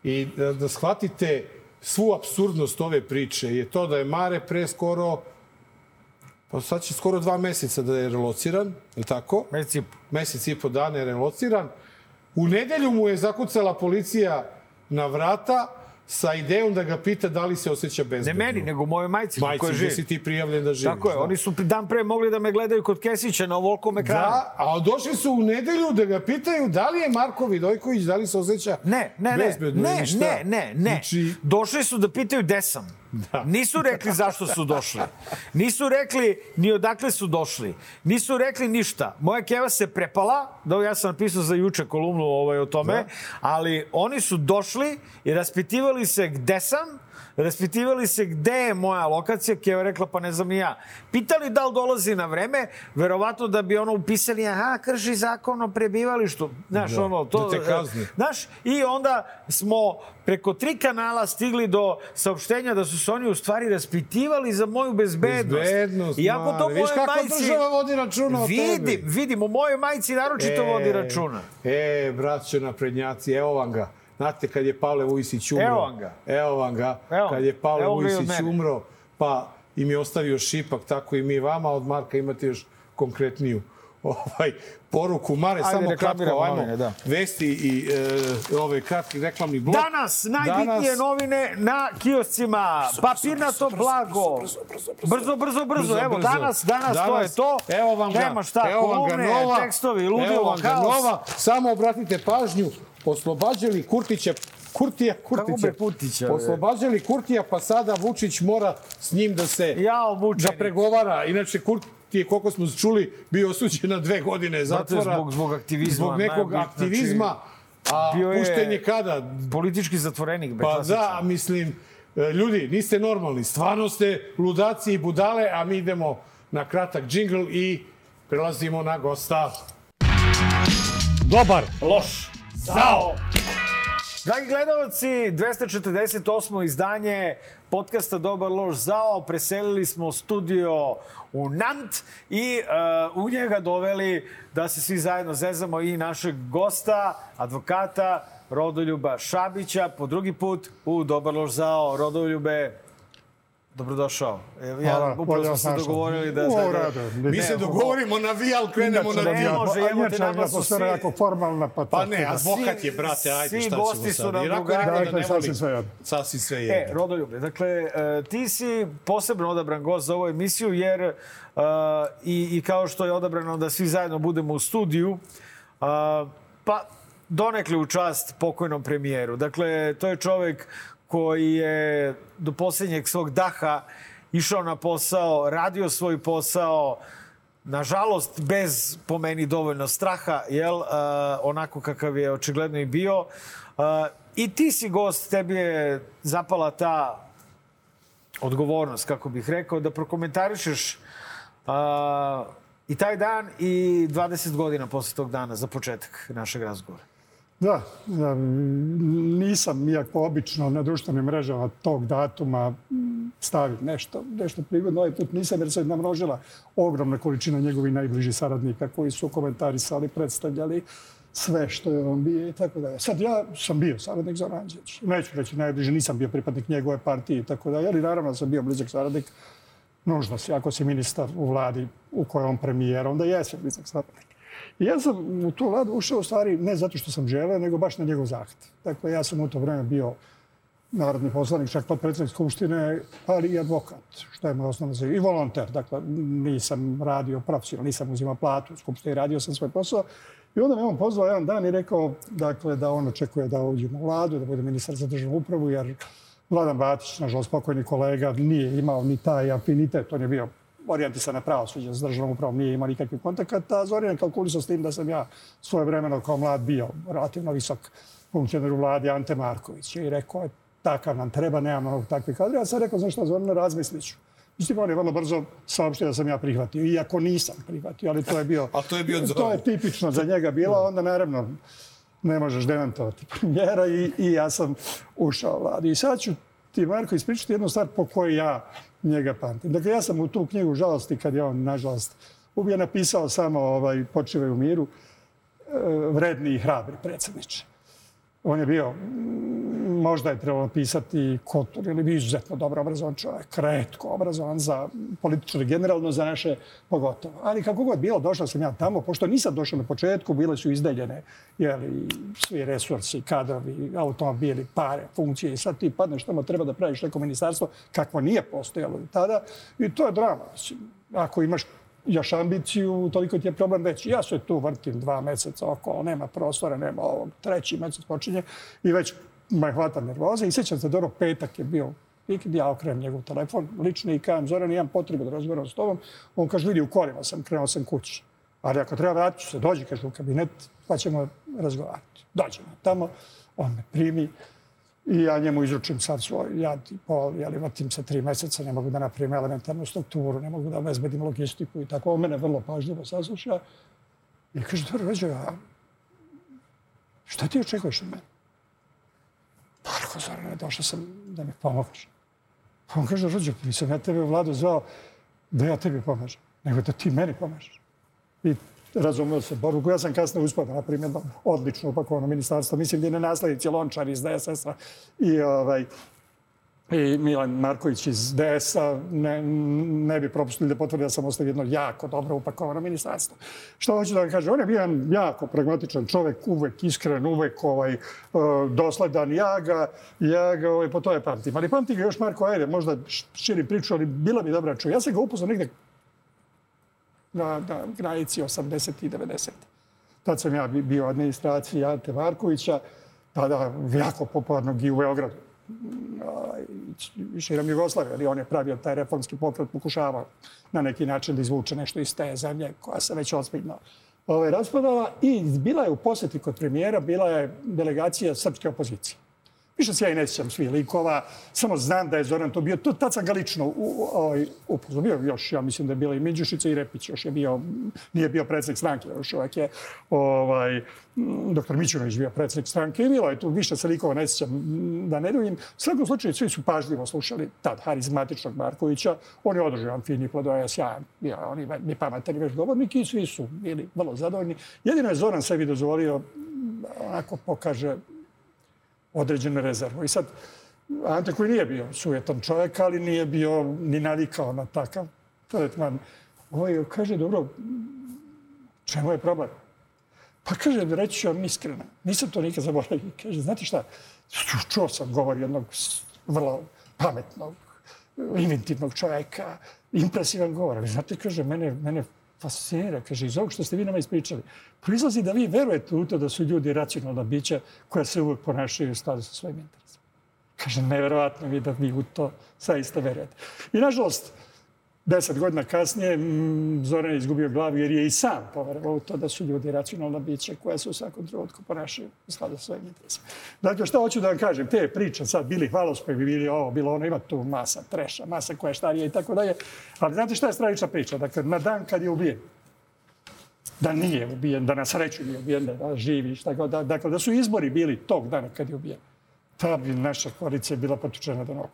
i da, da shvatite svu absurdnost ove priče je to da je Mare pre skoro pa sad će skoro dva meseca da je relociran, je tako? Mesec i po. Mesec i po dana je relociran. U nedelju mu je zakucala policija na vrata sa idejom da ga pita da li se osjeća Ne bezbedno. meni, nego mojoj majci, Majci, koja gde živi. si ti prijavljen da živiš. Tako je, da. oni su dan pre mogli da me gledaju kod Kesića na ovolkom ekranu. Da, a došli su u nedelju da ga pitaju da li je Marko Vidojković, da li se osjeća Ne, ne, ne, bezbedno ne, ili šta. ne, ne, ne. Znači, Došli su da pitaju gde sam. Da. Nisu rekli zašto su došli. Nisu rekli ni odakle su došli. Nisu rekli ništa. Moja keva se prepala, da ja sam napisao za juče kolumnu ovaj, o tome, Da. ali oni su došli i raspitivali se gde sam, raspitivali se gde je moja lokacija, Keva je rekla pa ne znam ni ja. Pitali da li dolazi na vreme, verovatno da bi ono upisali, aha, krši zakon o prebivalištu. Znaš, Da, ono, to, da te kazni. Znaš, i onda smo preko tri kanala stigli do saopštenja da su se oni u stvari raspitivali za moju bezbednost. Bezbednost, Iako to mali. Viš kako majci... država vodi računa o vidim, tebi. Vidim, u mojoj majci naročito vodi računa. E, braćo naprednjaci, evo vam ga. Znate, kad je Pavle Vujsić umro... Evo vam ga. Evo vam ga. Evo. Kad je Pavle Evo mene. umro, pa im je ostavio šipak, tako i mi vama. Od Marka imate još konkretniju [laughs] ovaj, poruku. Mare, Ajde, samo kratko, ajmo. da. Vesti i e, ove kratki reklamni blok. Danas najbitnije Danas- novine na kioscima. Papirnato blago. Brzo, brzo, brzo. Evo, danas, danas, to je to. Evo vam ga, Nema šta, evo vam ga nova, tekstovi, evo ludilo, vam ga nova. Samo obratite pažnju, oslobađali Kurtića, Kurtija, Kurtića. bre? Oslobađali Kurtija, pa sada Vučić mora s njim da se Jao, da pregovara. Inače, Kurtije, koliko smo čuli, bio osuđen na dve godine Zato je zatvora. zbog- zbog aktivizma, Zbog nekog najbitnije, aktivizma. A bio je- pušten je kada? Politički zatvorenik, bre, Pa klasično. da, mislim, e, ljudi, niste normalni. Stvarno ste ludaci i budale, a mi idemo na kratak džingl i prelazimo na gosta. Dobar. Loš. Zao. Dragi gledalci, 248. izdanje podcasta Dobar loš zao. Preselili smo studio u Nant i uh, u njega doveli da se svi zajedno zezamo i našeg gosta, advokata Rodoljuba Šabića, po drugi put u Dobar loš zao. Rodoljube, Dobrodošao. Evo, Ja, Hvala, upravo smo se našao. dogovorili da... Da, redu. Mi se dogovorimo na vi, ali krenemo na Inače, ti. ne može, evo te, nama su svi- jako formalna, pa... Pa ne, da- advokat je, brate, ajde, svi šta ćemo gosti su sad? nam drugari. da Dakle, ne voli, sasvim sve jedno. sasvim sve E, jedno. Dakle, e, ti si posebno odabran gost za ovu emisiju, jer e, i, i kao što je odabrano da svi zajedno budemo u studiju, pa donekle u čast pokojnom premijeru. Dakle, to je čovek koji je do posljednjeg svog daha išao na posao, radio svoj posao, nažalost, bez, po meni, dovoljno straha, jel, uh, onako kakav je očigledno i bio. Uh, I ti si gost, tebi je zapala ta odgovornost, kako bih rekao, da prokomentarišeš uh, i taj dan i 20 godina posle tog dana za početak našeg razgovora. Da, da, nisam, iako obično na društvenim mrežama tog datuma stavim nešto, nešto prigodno. Ovaj put nisam jer se namnožila ogromna količina njegovih najbližih saradnika koji su komentarisali, predstavljali sve što je on bio i tako dalje. Sad ja sam bio saradnik za Oranđević. Neću reći najbliže, nisam bio pripadnik njegove partije i tako dalje, ali naravno da sam bio blizak saradnik. Nužno si, ako si ministar u vladi u kojoj on premijer, onda jesi blizak saradnik. Ja sam u tu vladu ušao u stvari ne zato što sam želeo, nego baš na njegov zahtev. Dakle, ja sam u to vreme bio narodni poslanik, čak potpredsjednik Skupštine, ali i advokat, što je moj osnovno zaiv. I volonter, dakle, nisam radio profesionalno, nisam uzimao platu u Skupštini, radio sam svoj posao. I onda me on pozvao jedan dan i rekao dakle, da on očekuje da uđem u vladu, da bude ministar za državnu upravu, jer Vladan Batić, nažalost pokojni kolega, nije imao ni taj afinitet, on je bio orijentisan na pravosuđe s državnom upravom, nije imao nikakvih kontakata, a Zoran je kalkulisao s tim da sam ja svoje vremeno kao mlad bio relativno visok funkcioner u vladi Ante Marković i rekao je takav nam treba, nemamo mnogo takvih kadra. Ja sam rekao, znaš šta, Zoran, razmislit ću. Mislim, on je vrlo brzo saopštio da sam ja prihvatio, iako nisam prihvatio, ali to je bio... [laughs] A to je bio To je tipično za njega bilo, onda naravno ne možeš demantovati premijera i, i ja sam ušao u vladu. I sad ću ti, Marko, ispričati jednu stvar po kojoj ja njega pamtim. Dakle, ja sam u tu knjigu žalosti, kad je on, nažalost, ubije napisao samo ovaj, počivaj u miru, e, vredni i hrabri predsjedniče. On je bio, možda je trebalo napisati Kotor, ili bi izuzetno dobro obrazovan čovjek, kretko obrazovan za političare, generalno za naše pogotovo. Ali kako god bilo, došao sam ja tamo, pošto nisam došao na početku, bile su izdeljene jeli, svi resursi, kadrovi, automobili, pare, funkcije i sad ti padneš tamo, treba da praviš neko ministarstvo kakvo nije postojalo do tada i to je drama. Ako imaš još ambiciju, toliko ti je problem veći. Ja se tu vrtim dva meseca okolo, nema prostora, nema ovog. Treći mesec počinje i već me hvata nervoza. I sjećam se, dobro, petak je bio vikend, ja okrenem njegov telefon, lični i kajem, Zoran, imam potrebu da razgovaram s tobom. On kaže, vidi, u kolima sam, krenuo sam kući. Ali ako treba vratit ću se, dođi, kaže, u kabinet, pa ćemo razgovarati. Dođemo tamo, on me primi, I ja njemu izručim sad svoj jad i pol, jeli, vrtim se tri meseca, ne mogu da napravim elementarnu strukturu, ne mogu da obezbedim logistiku i tako. On mene vrlo pažljivo sasluša i kaže, dobro, Rođe, a šta ti očekuješ od mene? Pa, rekao, Zorane, došao sam da mi pomogaš. Pa on kaže, Rođe, nisam ja tebe u vladu zvao da ja tebi pomažem, nego da ti meni pomažeš. I razumio se borbu. Ja sam kasno uspio da napravim jedno odlično upakovano ministarstvo. Mislim da je nasledici Lončar iz DSS-a i, ovaj, i Milan Marković iz DS-a ne, ne bi propustili da potvrdi da sam ostavio jedno jako dobro upakovano ministarstvo. Što hoću da vam kažem? On je bio jedan jako pragmatičan čovek, uvek iskren, uvek ovaj, eh, dosledan. Ja ga, ja ga ovaj, po tome pamtim. Ali pamtim ga još Marko Ajde, možda širim priču, ali bila bi dobra čuva. Ja sam ga upoznao negde na, na granici 80. i 90. Tad sam ja bi- bio u administraciji Ante Markovića, tada jako popularnog i u Beogradu. Širom Jugoslavije, ali on je pravio taj reformski pokret, pokušavao na neki način da izvuče nešto iz te zemlje koja se već ozbiljno ovaj, raspadala. I bila je u posjeti kod premijera, bila je delegacija srpske opozicije. Više se ja i ne sjećam svih likova, samo znam da je Zoran to bio. To, tad sam ga lično ovaj, upoznao. Je još, ja mislim da je bila i Miđušica i Repić. Još je bio, nije bio predsjednik stranke, još uvek je ovaj, doktor Mićunović bio predsjednik stranke. I bilo je tu više se likova, ne sjećam da ne duljim. U svakom slučaju svi su pažljivo slušali tad harizmatičnog Markovića. On je održao fini plodoja, sjajan. Bio je on i mi pametan već govornik i svi su bili vrlo zadovoljni. Jedino je Zoran sebi dozvolio onako pokaže određenu rezervu. I sad, Ante koji nije bio sujetan čovjek, ali nije bio ni navikao na takav tretman. Ovaj kaže, dobro, čemu je problem? Pa kaže, reći ću vam iskreno, nisam to nikad zaboravio. Kaže, znate šta, ču- čuo sam govor jednog vrlo pametnog, inventivnog čovjeka, impresivan govor. Ali znate, kaže, mene, mene fascinira, kaže, iz ovog što ste vi nama ispričali, proizlazi da vi verujete u to da su ljudi racionalna bića koja se uvek ponašaju u skladu sa svojim interesom. Kaže, neverovatno mi da vi u to zaista verujete. I nažalost, deset godina kasnije Zoran je izgubio glavu jer je i sam poverovao to da su ljudi racionalna bića koja se u svakom trenutku ponašaju u skladu sa svojim interesom. Dakle, šta hoću da vam kažem? Te priče sad bili hvalospevi, bili ovo, bilo ono, ima tu masa treša, masa koja je štarija i tako dalje. Ali znate šta je stravična priča? Dakle, na dan kad je ubijen, da nije ubijen, da na sreću nije ubijen, da živi, šta god. Da, dakle, da su izbori bili tog dana kad je ubijen, ta bi naša koalicija bila potučena do nogu.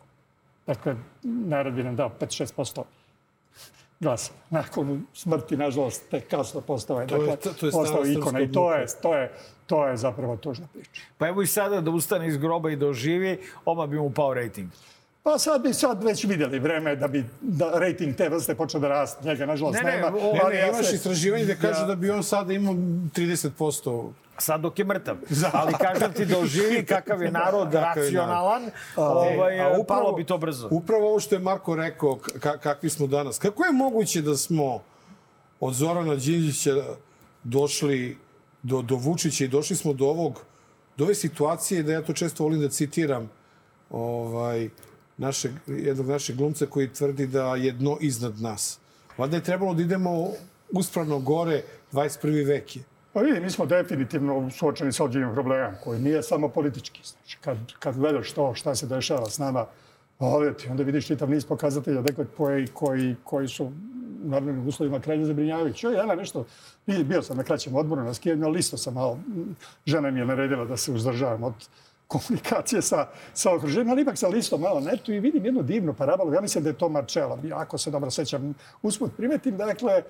Dakle, narod bi nam dao 5-6% glasa. Nakon smrti, nažalost, tek kasno postao je, To je- dakle, to je postao ikona. I to je, to, je, to je zapravo tužna priča. Pa evo i sada da ustane iz groba i da oživi, oma bi mu pao rating. Pa sad bi sad već vidjeli vreme da bi da rating te vrste počeo da raste. Njega, nažalost, Ne, ne, nema. o- Ne, ali ne, ja imaš se- istraživanje da kažu da bi on sada imao 30%. Sad dok je mrtav. Ali kažem ti da oživi [laughs] kakav je narod racionalan, ovaj, A palo bi to brzo. Upravo ovo što je Marko rekao, ka, kakvi smo danas. Kako je moguće da smo od Zorana Đinđića došli do, do Vučića i došli smo do ovog do ove situacije da ja to često volim da citiram ovaj, našeg, jednog našeg glumca koji tvrdi da je dno iznad nas. Valjda je trebalo da idemo uspravno gore, 21. vek je. Pa vidi, mi smo definitivno suočeni sa određenim problemom koji nije samo politički. Znači, kad, kad gledaš to šta se dešava s nama, ovdje ti onda vidiš čitav niz pokazatelja dakle, koji, koji, koji su normalnim uslovima krajnje zabrinjavajući. Ja ja nešto, bi- bio sam na kraćem odboru na skijanju, ali isto sam malo, žena mi je naredila da se uzdržavam od komunikacije sa, sa okruženjem, ali ipak sam listo malo netu i vidim jednu divnu parabolu. Ja mislim da je to Marčela, ako se dobro sećam, usput primetim, dakle,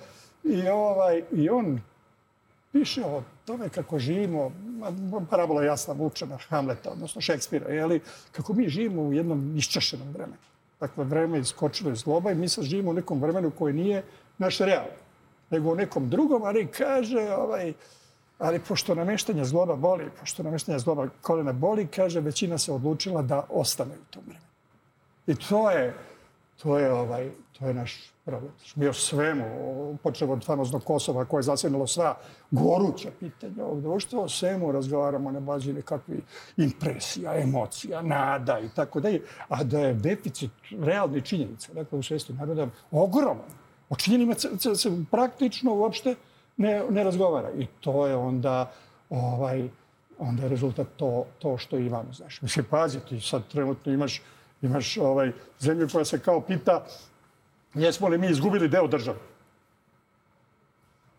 i, ovaj, i on piše o tome kako živimo, parabola je jasna vučena Hamleta, odnosno Šekspira, jeli, kako mi živimo u jednom iščešenom vremenu. Dakle, vreme je iskočilo iz zloba i mi sad živimo u nekom vremenu koje nije naš real, nego u nekom drugom, ali kaže, ovaj, ali pošto nameštanje zloba boli, pošto nameštanje zloba kolena boli, kaže, većina se odlučila da ostane u tom vremenu. I to je, to je, ovaj, to je naš problem. Mi o svemu, počeo od famoznog Kosova koje je zasjenulo sva goruća pitanja ovog društva, o svemu razgovaramo na bazi nekakvi impresija, emocija, nada i tako dalje, a da je deficit realni činjenica, dakle u svesti naroda, ogroman. O činjenima se praktično uopšte ne, ne razgovara. I to je onda ovaj, onda je rezultat to, to što imamo. Znaš. Mislim, pazi, ti sad trenutno imaš, imaš ovaj, zemlju koja se kao pita jesmo li mi izgubili deo države.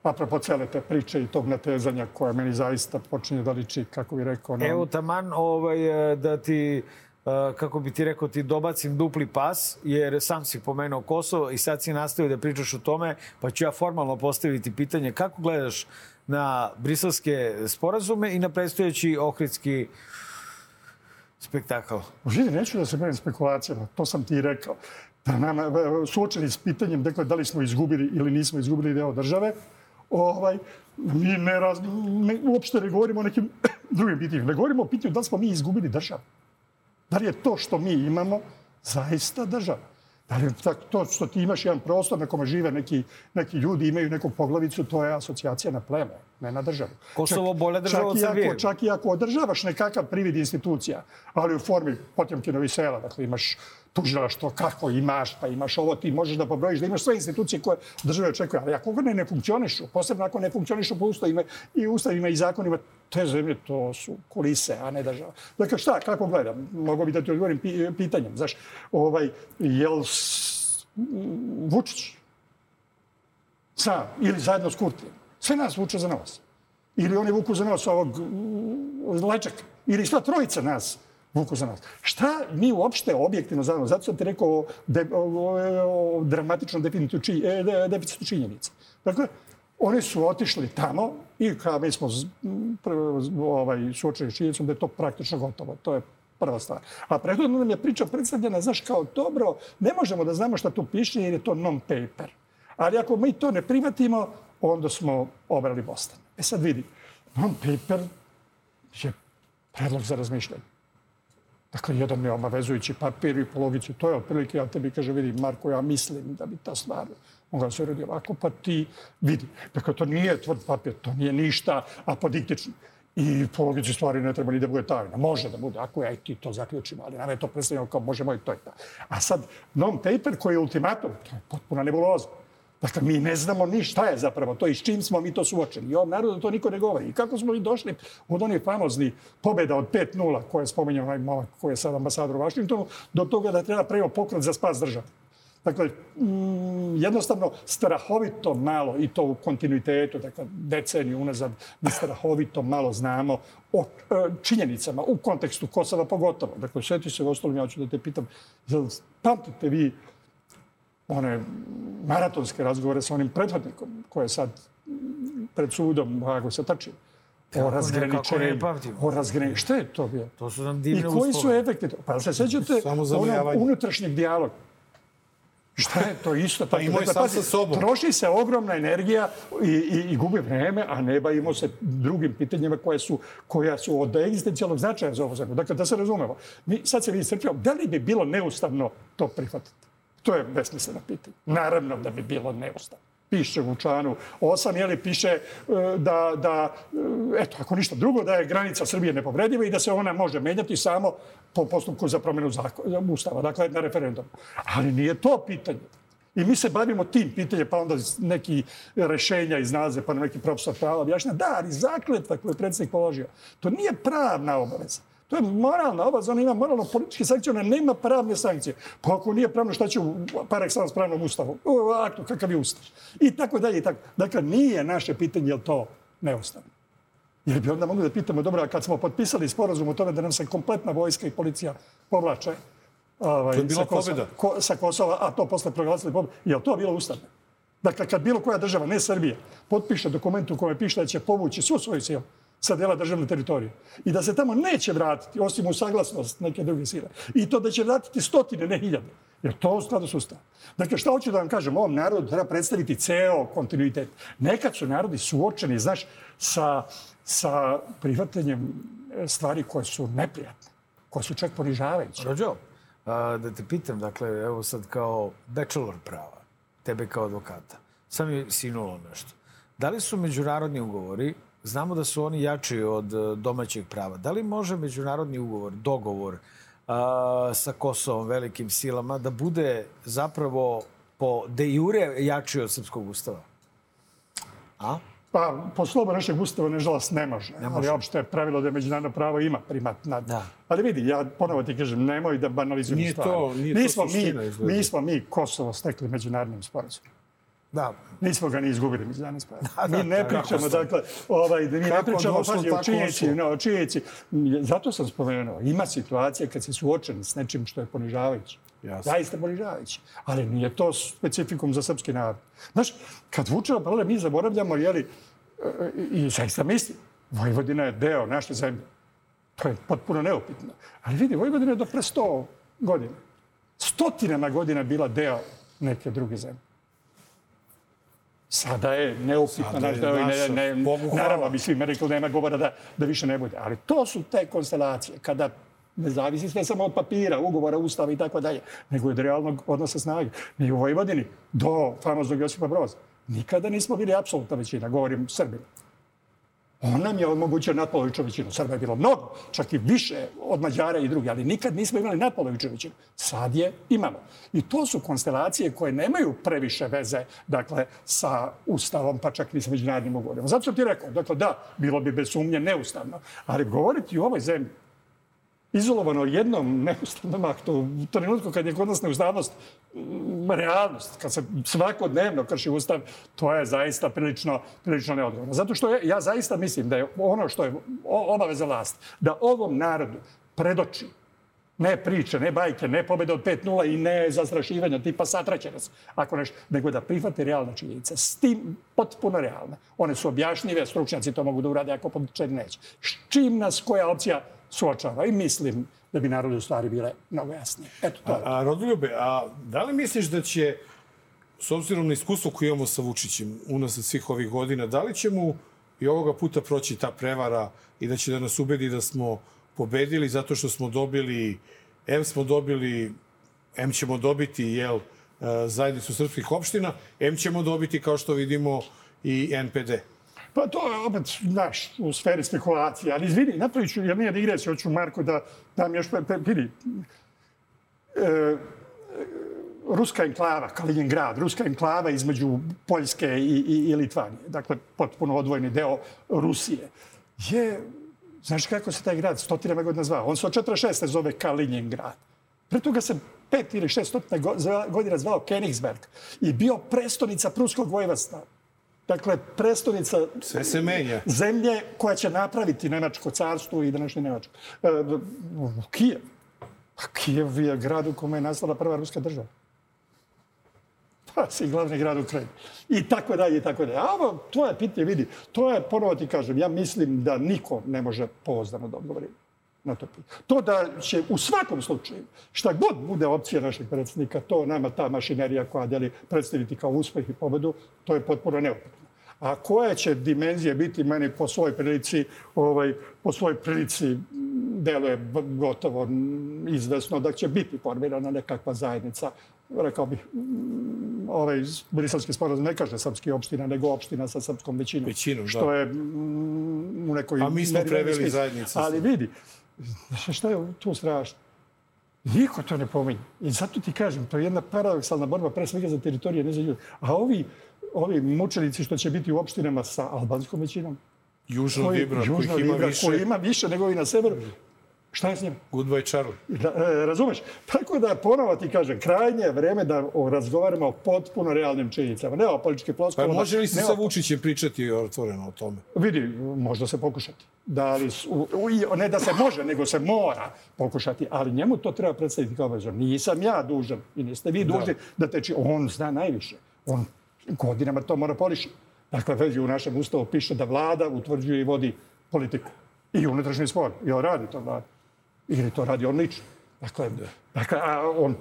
Apropo cele te priče i tog natezanja koje meni zaista počinje da liči, kako bi rekao, na... Evo taman ovaj, e, da ti kako bi ti rekao, ti dobacim dupli pas, jer sam si pomenuo Kosovo i sad si nastavio da pričaš o tome, pa ću ja formalno postaviti pitanje kako gledaš na briselske sporazume i na predstojeći ohridski spektakl. Vidi, neću da se bavim spekulacijama, to sam ti rekao. Da nama, suočeni s pitanjem, dakle, da li smo izgubili ili nismo izgubili deo države, ovaj, mi ne, raz, ne, uopšte ne govorimo o nekim [coughs] drugim pitanjima. Ne govorimo o pitanju da li smo mi izgubili državu. Da li je to što mi imamo zaista država? Da li to što ti imaš jedan prostor na kome žive neki, neki ljudi, imaju neku poglavicu, to je asocijacija na pleme, ne na državu. Kosovo bolja država od Srbije. Čak i ako održavaš nekakav privid institucija, ali u formi Potemkinovih sela, dakle imaš tužilaštvo, kako imaš, pa imaš ovo, ti možeš da pobrojiš, da imaš sve institucije koje države očekuje. Ali ako ne, ne funkcionišu, posebno ako ne funkcionišu po ustavima i ustavima i zakonima, te zemlje to su kulise, a ne država. Dakle, šta, kako gledam? Mogu bi da ti odgovorim pi- pitanjem, znaš, ovaj, jel Vučić sam ili zajedno s Kurtijem, sve nas vuče za nos. Ili oni vuku za nos ovog mm, Lečaka. Ili sva trojica nas vuku za nos. Šta mi uopšte objektivno znamo? Zato sam ti rekao de, o, o, o dramatičnom či, e, de, deficitu činjenica. Dakle, oni su otišli tamo i kao mi smo ovaj, suočeni činjenicom da je to praktično gotovo. To je prva stvar. A prethodno nam je priča predstavljena, znaš, kao dobro, ne možemo da znamo šta tu piše jer je to non-paper. Ali ako mi to ne privatimo, onda smo obrali Boston. E sad vidi, non-paper je predlog za razmišljanje. Dakle, jedan neobavezujući papir i po logici, to je otprilike, ja tebi kaže, vidi, Marko, ja mislim da bi ta stvar mogla da se uradi ovako, pa ti vidi. Dakle, to nije tvrd papir, to nije ništa apodiktično. I po logici stvari ne treba ni da bude tajna. Može da bude, ako ja i ti to zaključimo, ali nam je to predstavljeno kao možemo i to i to. A sad, non-paper koji je ultimatum, to je potpuna nebuloza. Dakle, mi ne znamo ni šta je zapravo to i s čim smo mi to suočeni. I ovom narodu to niko ne govori. I kako smo mi došli od onih famozni pobjeda od 5-0 koje je spominjao onaj momak koji je sad ambasador u Vašingtonu, do toga da treba pravimo pokret za spas države. Dakle, mm, jednostavno strahovito malo i to u kontinuitetu, dakle deceniju unazad, mi strahovito malo znamo o e, činjenicama u kontekstu Kosova pogotovo. Dakle, sjeti se u ostalom, ja ću da te pitam, pamtite vi one maratonske razgovore sa onim prethodnikom koje je sad pred sudom Hagu se trči. O razgraničenju. O razgraničenju. Šta je to bio? To su nam I divne koji su uspomene. efekti? Pa se sećate onog unutrašnjeg dijaloga? Šta je to isto? [laughs] Pa imao je sam sa sobom. Troši se ogromna energija i, i, i gubi vreme, a ne bavimo se drugim pitanjima koje su, koja su od egzistencijalnog značaja za ovu zemlju. Dakle, da se razumemo. Mi, sad se vidi strpio, da li bi bilo neustavno to prihvatiti? To je besmisleno pitanje. Naravno da bi bilo neustavno. Piše u članu 8, jeli, piše e, da, da, e, eto, ako ništa drugo, da je granica Srbije nepovrediva i da se ona može menjati samo po postupku za promjenu zakona, ustava, dakle na referendum. Ali nije to pitanje. I mi se bavimo tim pitanjem, pa onda neki rešenja iznalaze, pa neki profesor prava objašnja, da, ali zakletva koju je predsjednik položio, to nije pravna obaveza. To je moralna obaveza, ona ima moralno političke sankcije, ona nema pravne sankcije. Pa ako nije pravno, šta će u par excellence pravnom ustavu? U aktu, kakav je ustav? I tako dalje i tako. Dakle, nije naše pitanje je li to neustavno. Jer bi onda mogli da pitamo, dobro, a kad smo potpisali sporazum o tome da nam se kompletna vojska i policija povlače ovaj, To je bila sa, Kosova, pobjeda. ko, sa Kosova, a to posle proglasili pobjedu, je li to bilo ustavno? Dakle, kad bilo koja država, ne Srbija, potpiše dokument u kojem piše da će povući svu svoju silu sa dela državne teritorije i da se tamo neće vratiti, osim u saglasnost neke druge sile, i to da će vratiti stotine, ne hiljade. Jer to u skladu s Ustavom. Dakle, šta hoću da vam kažem? Ovom narodu treba predstaviti ceo kontinuitet. Nekad su narodi suočeni, znaš, sa, sa prihvatanjem e, stvari koje su neprijatne, koje su čak ponižavajuće. Rođo, a, da te pitam, dakle, evo sad kao bachelor prava, tebe kao advokata, sam mi sinulo nešto. Da li su međunarodni ugovori, znamo da su oni jači od e, domaćeg prava, da li može međunarodni ugovor, dogovor a, sa Kosovom, velikim silama, da bude zapravo po de jure jači od srpskog ustava? A? Pa, po slobu našeg ustava, nažalost, ne može. Ne može. Ali opšte je pravilo da međunarodno pravo ima primat nad... Da. Ali vidi, ja ponovo ti kažem, nemoj da banalizujemo Nije stvari. to- nije to suština, mi, izgleda. nismo mi Kosovo stekli međunarodnim sporazumom. Da. Nismo ga ni izgubili međunarodnim sporazumom. Da, da, mi ne da, pričamo, dakle, ovaj, mi ne pričamo, pazi, o činjenici, no, o činjenici. Zato sam spomenuo, ima situacija kad se suočeni s nečim što je ponižavajuće. Jasno. Zaista ponižavajuće. Ali nije to specifikum za srpski narod. Znaš, kad vučemo problem, mi zaboravljamo, jeli, e, i zaista mislim, Vojvodina je deo naše zemlje. To je potpuno neupitno. Ali vidi, Vojvodina je do pre sto godina. Stotinama godina bila deo neke druge zemlje. Sada je neupitno Sada je naš deo i ne, ne, hvala. naravno bi svi rekli da nema govora da, da više ne bude. Ali to su te konstelacije kada ne zavisi sve samo od papira, ugovora, ustava i tako dalje, nego od realnog odnosa snage. Mi u Vojvodini do famoznog Josipa Broza nikada nismo bili apsolutna većina, govorim Srbima. On nam je omogućio natpolovičnu većinu. Srba je bilo mnogo, čak i više od Mađara i drugi, ali nikad nismo imali natpolovičnu većinu. Sad je imamo. I to su konstelacije koje nemaju previše veze dakle, sa Ustavom, pa čak ni sa međunarodnim ugovorima. Zato sam ti rekao, dakle, da, bilo bi bez sumnje neustavno, ali govoriti u ovoj zemlji izolovano jednom neustavnom aktu, u trenutku kad je kod nas neustavnost realnost, kad se svakodnevno krši ustav, to je zaista prilično, prilično neodgovorno. Zato što je, ja zaista mislim da je ono što je obaveza vlast, da ovom narodu predoči ne priče, ne bajke, ne pobede od 5-0 i ne zastrašivanja tipa satraće nas, ako nešto, nego da prihvate realne činjenice. S tim potpuno realne. One su objašnjive, stručnjaci to mogu da urade ako političari neće. S čim nas koja opcija suočava i mislim da bi narodu stvari bile mnogo jasnije. Eto to. A, a Rodoljube, a da li misliš da će, s obzirom na iskustvo koje imamo sa Vučićem unazad svih ovih godina, da li će mu i ovoga puta proći ta prevara i da će da nas ubedi da smo pobedili zato što smo dobili, M smo dobili, M ćemo dobiti, jel, e, zajednicu srpskih opština, M ćemo dobiti, kao što vidimo, i NPD. Pa to je opet, znaš, u sferi spekulacije. Ali izvini, napravit ću, jer nije digresija, hoću Marko da dam još, vidi, e, ruska enklava, Kaliningrad, ruska enklava između Poljske i, i, i Litvanije, dakle, potpuno odvojeni deo Rusije, je, znaš kako se taj grad stotinama godina zvao? On se od 46. zove Kaliningrad. Pre toga se pet ili šest stotina godina zvao Kenigsberg i bio prestonica pruskog vojvodstva. Dakle, prestonica Sve se menja. zemlje koja će napraviti Nemačko carstvo i današnje Nemačko. E, Kijev. A Kijev je grad u kome je nastala prva ruska država. Pa si glavni grad Ukrajine. I tako dalje, i tako dalje. A ovo, to je pitanje, vidi, to je, ponovo ti kažem, ja mislim da niko ne može pouzdano da odgovori na to pitanje. To da će u svakom slučaju, šta god bude opcija našeg predsjednika, to nama ta mašinerija koja deli predstaviti kao uspeh i pobedu, to je potpuno neopetno. A koje će dimenzije biti meni po svojoj prilici, ovaj, po svojoj prilici deluje gotovo izvesno da će biti formirana nekakva zajednica. Rekao bih, ovaj briselski sporazum ne kaže srpski opština, nego opština sa srpskom većinom. Većinom, da. Što je u nekoj... A mi smo preveli zajednicu. Ali vidi, šta je tu strašno? Niko to ne pominje. I zato ti kažem, to je jedna paradoksalna borba pre svega za teritorije, ne za ljudi. A ovi ovi mučenici što će biti u opštinama sa albanskom većinom. Južno koji, Vibra, južno kojih ima Vibra, više. Koji ima više nego i na severu. Šta je s njim? Goodbye Charlie. Da, e, razumeš? Tako da ponovo ti kažem, krajnje je vreme da razgovaramo o potpuno realnim činjenicama. Ne o političke Pa ploskovama. može li se sa Vučićem pričati otvoreno o tome? Vidi, možda se pokušati. Da li, u, u, ne da se može, nego se mora pokušati. Ali njemu to treba predstaviti kao obavezno. Nisam ja dužan i niste vi dužni da, teči. On zna najviše. On godinama to monopoliše. Dakle, već u našem ustavu piše da vlada utvrđuje i vodi politiku. I unutrašnji spor. I on radi to vlada. Ili to radi on lično. Dakle, dakle a on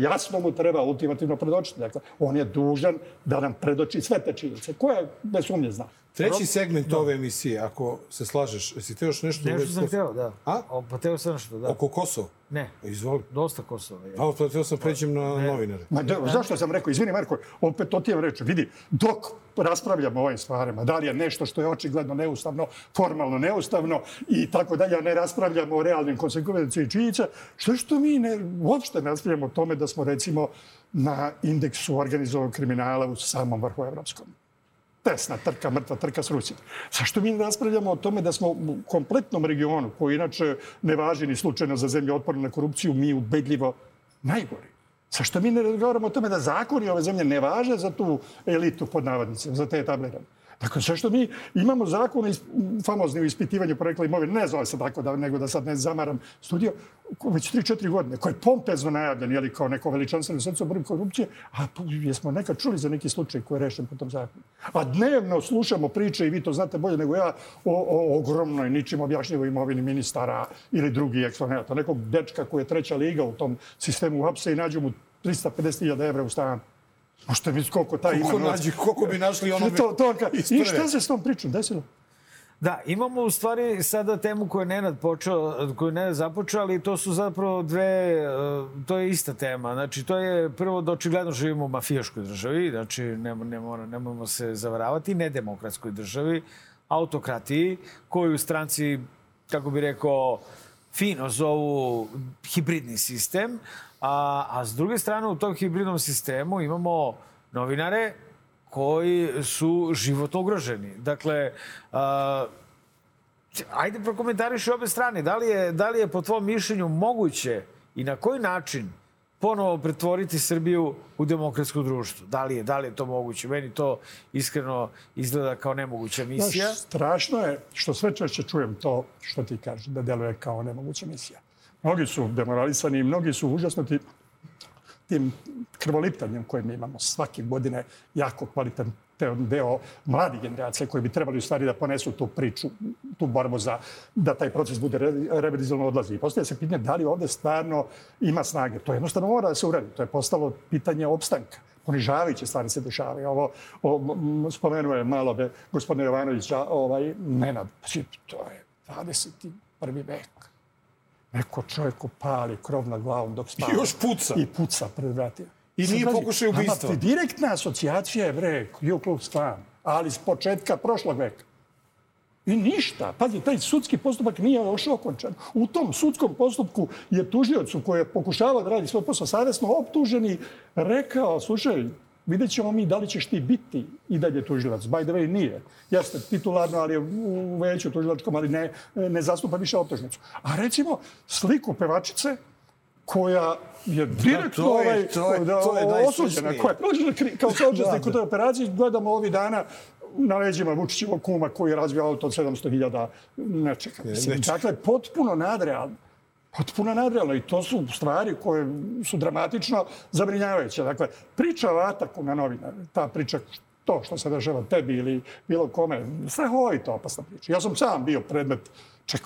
jasno mu treba ultimativno predočiti. Dakle, on je dužan da nam predoči sve te činjenice, koje bez sumnje zna. Treći segment ove emisije, ako se slažeš, jesi te još nešto... Nešto sam hteo, da. A? O, pa teo sam nešto, da. Oko Kosova? Ne, Izvoli. dosta Kosova. Je. A, pa htio sam pređem na novinare. Ma da, zašto sam rekao, izvini Marko, opet to ti je reći, vidi, dok raspravljamo o ovim stvarima, da li je nešto što je očigledno neustavno, formalno neustavno i tako dalje, a ne raspravljamo o realnim konsekvencijama i činjenica, što što mi ne, uopšte ne raspravljamo o tome da smo recimo na indeksu organizovanog kriminala u samom vrhu evropskom. Tesna trka, mrtva trka s Rusijom. Zašto mi ne raspravljamo o tome da smo u kompletnom regionu, koji inače ne važi ni slučajno za zemlje otporne na korupciju, mi ubedljivo najgori. Zašto mi ne razgovaramo o tome da zakoni ove zemlje ne važe za tu elitu pod navodnicima, za te etablirane? Dakle, zašto mi imamo zakon is, famozni u ispitivanju porekla imovine, ne zove se tako, da, nego da sad ne zamaram studio, već 3-4 godine, koji je pompezno najavljen, jeli, kao neko veličanstveno srce u borbi korupcije, a jesmo nekad čuli za neki slučaj koji je rešen po tom zakonu. A dnevno slušamo priče, i vi to znate bolje nego ja, o, o ogromnoj, ničim objašnjivoj imovini ministara ili drugih eksponenta. Nekog dečka koji je treća liga u tom sistemu uhapse i nađu mu 350.000 evra u stanu. Možete mi koliko taj ima Koliko, nađi, koliko bi našli ono... To, to, iz I šta se s tom pričom desilo? Da, imamo u stvari sada temu koju je Nenad počeo, koju je Nenad započeo, ali to su zapravo dve, e, to je ista tema. Znači, to je prvo da očigledno živimo u mafijaškoj državi, znači ne, ne, mora, ne moramo se zavaravati, nedemokratskoj državi, autokratiji, koju stranci, kako bi rekao, fino zovu hibridni sistem, a, a s druge strane u tom hibridnom sistemu imamo novinare koji su životno ugroženi. Dakle, a, ajde prokomentariši obe strane. Da li, je, da li je po tvom mišljenju moguće i na koji način ponovo pretvoriti Srbiju u demokratsko društvo? Da li je, da li je to moguće? Meni to iskreno izgleda kao nemoguća misija. Znaš, strašno je što sve češće čujem to što ti kažeš, da deluje kao nemoguća misija. Mnogi su demoralisani i mnogi su užasnuti tim krvoliptanjem koje mi imamo svake godine jako kvalitetan deo mladih generacija koji bi trebali u stvari da ponesu tu priču, tu borbu za da taj proces bude revizijalno odlazi. I postoje se pitanje da li ovde stvarno ima snage. To jednostavno mora da se uradi. To je postalo pitanje opstanka ponižavajuće stvari se dešavaju. Ovo, ovo spomenuo je malo be gospodin Jovanović, ovaj, Nenad, znači, to je 21. vek. Neko čovjeku pali krov nad glavom dok spava. I još puca. I puca pred vratima. I nije pokušaj ubistva. Ama, direktna asocijacija je, bre, Ku Klux Klan, ali s početka prošlog veka. I ništa. Pazi, taj sudski postupak nije još okončan. U tom sudskom postupku je tužiocu koji je pokušavao da radi svoj posao savjesno optuženi rekao, slušaj, vidjet ćemo mi da li ćeš ti biti i dalje tužilac. By the way, nije. Jeste titularno, ali je u veću tužilačkom, ali ne, ne zastupa više optužnicu. A recimo, sliku pevačice koja je direktno to je, ovaj, to je, da, to je osuđena, koja je prođena kao saučesnik u toj operaciji. Gledamo ovih dana na leđima Vučićevog kuma koji je razvio auto od 700.000 nečega. Mislim, dakle, potpuno nadrealno. Potpuno nadrealno. I to su stvari koje su dramatično zabrinjavajuće. Dakle, priča o ataku na novinare, ta priča to što se dešava tebi ili bilo kome, strahovito opasna priča. Ja sam sam bio predmet čak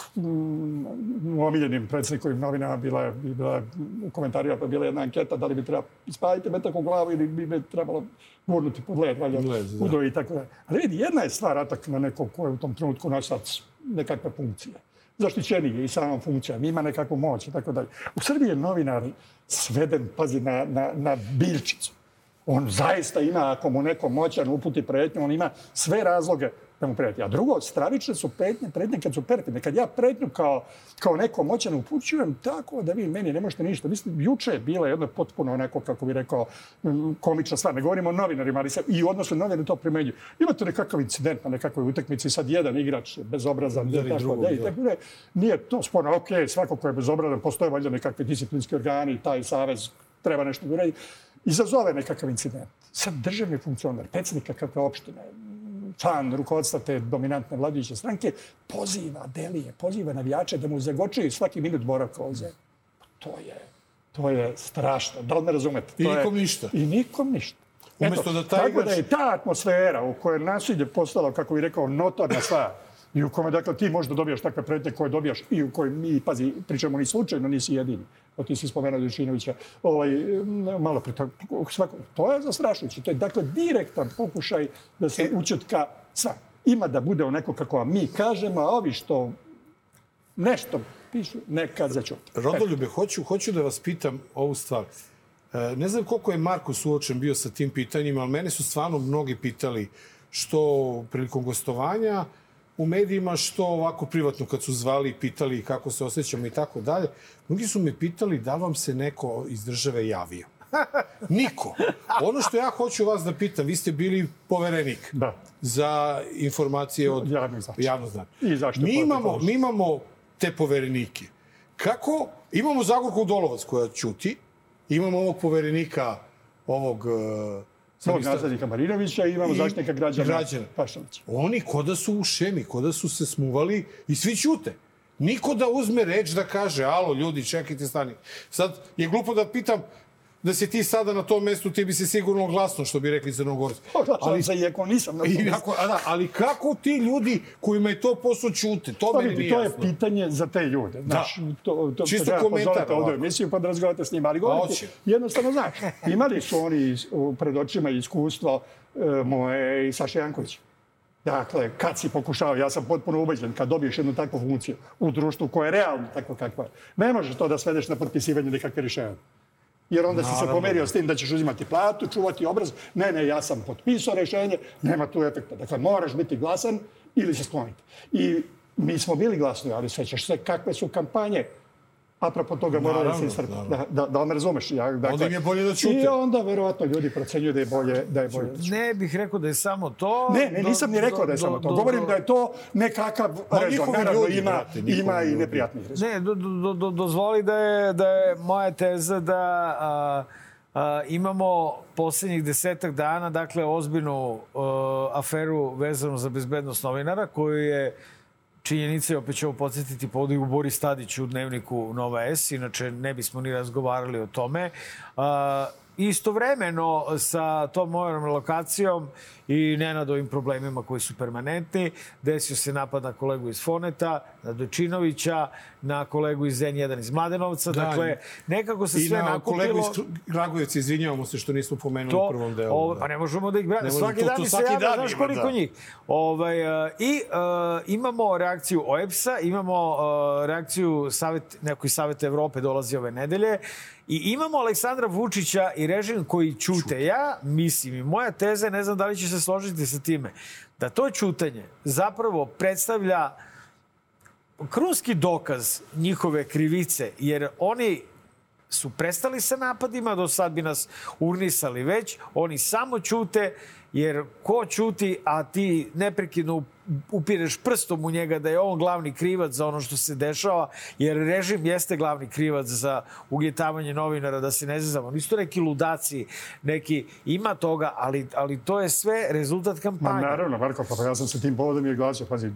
u omiljenim predsjednikovim novinama bila je, bila je u komentarima pa bila jedna anketa da li bi treba ispaviti metak u glavu ili bi me trebalo gurnuti pod led, valjda, udo i tako da. Ali vidi, jedna je stvar atak na nekog ko je u tom trenutku nosac nekakve funkcije. Zaštićeni je i sama funkcija, ima nekakvu moć i tako dalje. U Srbiji je novinar sveden, pazi, na, na, na biljčicu. On zaista ima, ako mu neko moćan uputi pretnju, on ima sve razloge da mu preti. A drugo, stravične su pretnje, pretnje kad su perfidne. Kad ja pretnju kao, kao neko moćan upućujem tako da vi meni ne možete ništa. Mislim, juče je bila jedno potpuno onako, kako bi rekao, komična stvar. Ne govorimo o novinarima, ali se i u odnosu novinari to primenjuju. Imate nekakav incident na nekakvoj utakmici, sad jedan igrač bezobrazan, da, tako, da, i tako da, nije to sporno. Ok, svako ko je bezobrazan, postoje valjda nekakvi disciplinski organi, taj savez treba nešto da uredi. Izazove nekakav incident. Sad državni funkcionar, predsjednika kakve opštine, član rukovodstva te dominantne vladajuće stranke, poziva Delije, poziva navijače da mu zagočuju svaki minut boravka ovdje. To je, to je strašno. Da li me razumete? I to nikom je, ništa. I nikom ništa. Umesto da taj tako igrač... da je ta atmosfera u kojoj nasilje postalo, kako bih rekao, notorna stvar, i u kome, dakle, ti možda dobijaš takve pretnje koje dobijaš i u kojoj mi, pazi, pričamo ni slučajno, nisi jedini. O ti si spomenuo Dušinovića, ovaj, malo pre to, svako, to je zastrašujuće. To je, dakle, direktan pokušaj da se E. učetka sva. Ima da bude onako kako mi kažemo, a ovi što nešto pišu, neka začuti. Rodoljube, hoću, hoću da vas pitam ovu stvar. E, Ne znam koliko je Marko suočen bio sa tim pitanjima, ali mene su stvarno mnogi pitali što prilikom gostovanja u medijima, što ovako privatno kad su zvali i pitali kako se osjećamo i tako dalje. Mnogi su me pitali da vam se neko iz države javio. [laughs] Niko. Ono što ja hoću vas da pitam, vi ste bili poverenik Da. za informacije od Javnog značaja. značaja. I zaštite mi imamo, mi imamo te poverenike. Kako? Imamo Zagorku Dolovac koja ćuti, imamo ovog poverenika, ovog... Uh, Svog naslednika Marinovića i imamo zaštitnika građana, građana. Pašalića. Oni ko da su u šemi, ko da su se smuvali i svi ćute. Niko da uzme reč da kaže, alo, ljudi, čekajte, stani. Sad je glupo da pitam, da si ti sada na tom mestu, ti bi se sigurno glasno, što bi rekli crnogorci. Ali se iako nisam na tom I mestu. ako, a da, ali kako ti ljudi kojima je to posao ćute? To Pa meni nije to je jasno. pitanje za te ljude. Znaš, to, to, Čisto to komentar ovdje emisiju pa da razgovarate s njima. Ali govorite, hoće. jednostavno znaš, imali su oni pred očima iskustvo e, moje i Saše Jankovića. Dakle, kad si pokušao, ja sam potpuno ubeđen, kad dobiješ jednu takvu funkciju u društvu koje je realno tako kakva je, ne možeš to da svedeš na potpisivanje nekakve rješenja. Jer onda si se pomerio s tim da ćeš uzimati platu, čuvati obraz. Ne, ne, ja sam potpisao rešenje, nema tu efekta. Dakle, moraš biti glasan ili se skloniti. I mi smo bili glasni, ali sećaš se kakve su kampanje apropo toga mora da se iscrpi. Da, da, da me razumeš. Ja, dakle, Onda im je bolje da ćute. I onda verovatno ljudi procenjuju da je bolje da je bolje. da. Ne bih rekao da je samo to. Ne, ne, nisam ni rekao da je samo to. Govorim da je to nekakav rezon. njihovi Naravno, ljudi, ima, brate, ima i neprijatnih rezona. Ne, do, do, do, dozvoli da je, da je moja teza da a, a, imamo poslednjih desetak dana, dakle, ozbiljnu a, aferu vezanu za bezbednost novinara, koju je činjenica, i opet ovo podsjetiti, podigao Boris Tadić u dnevniku Nova S, inače ne bismo ni razgovarali o tome. A, istovremeno sa tom mojom lokacijom i Nenadovim problemima koji su permanentni, desio se napad na kolegu iz Foneta, na Dojčinovića, na kolegu iz N1 iz Mladenovca. Da, dakle, nekako se I sve na nakupilo. kolegu iz Kragujevca, izvinjavamo se što nismo pomenuli u prvom delu. Ovo, da. pa ne možemo da ih možemo, Svaki to- dan to mi se javlja, dan znaš koliko da. njih. Ovaj, uh, I uh, imamo reakciju OEPS-a, imamo uh, reakciju Savet, nekoj Saveta Evrope dolazi ove nedelje i imamo Aleksandra Vučića i režim koji ćute. Ja mislim i moja teza, ne znam da li će se složiti sa time, da to ćutanje zapravo predstavlja krunski dokaz njihove krivice, jer oni su prestali sa napadima, do sad bi nas urnisali već, oni samo ćute, jer ko ćuti, a ti neprekidno upireš prstom u njega da je on glavni krivac za ono što se dešava, jer režim jeste glavni krivac za ugnjetavanje novinara, da se ne zezamo. Nisu to neki ludaci, neki, ima toga, ali, ali to je sve rezultat Ma kampanje. naravno, Marko, pa ja sam se tim povodom i glasio. Pazi,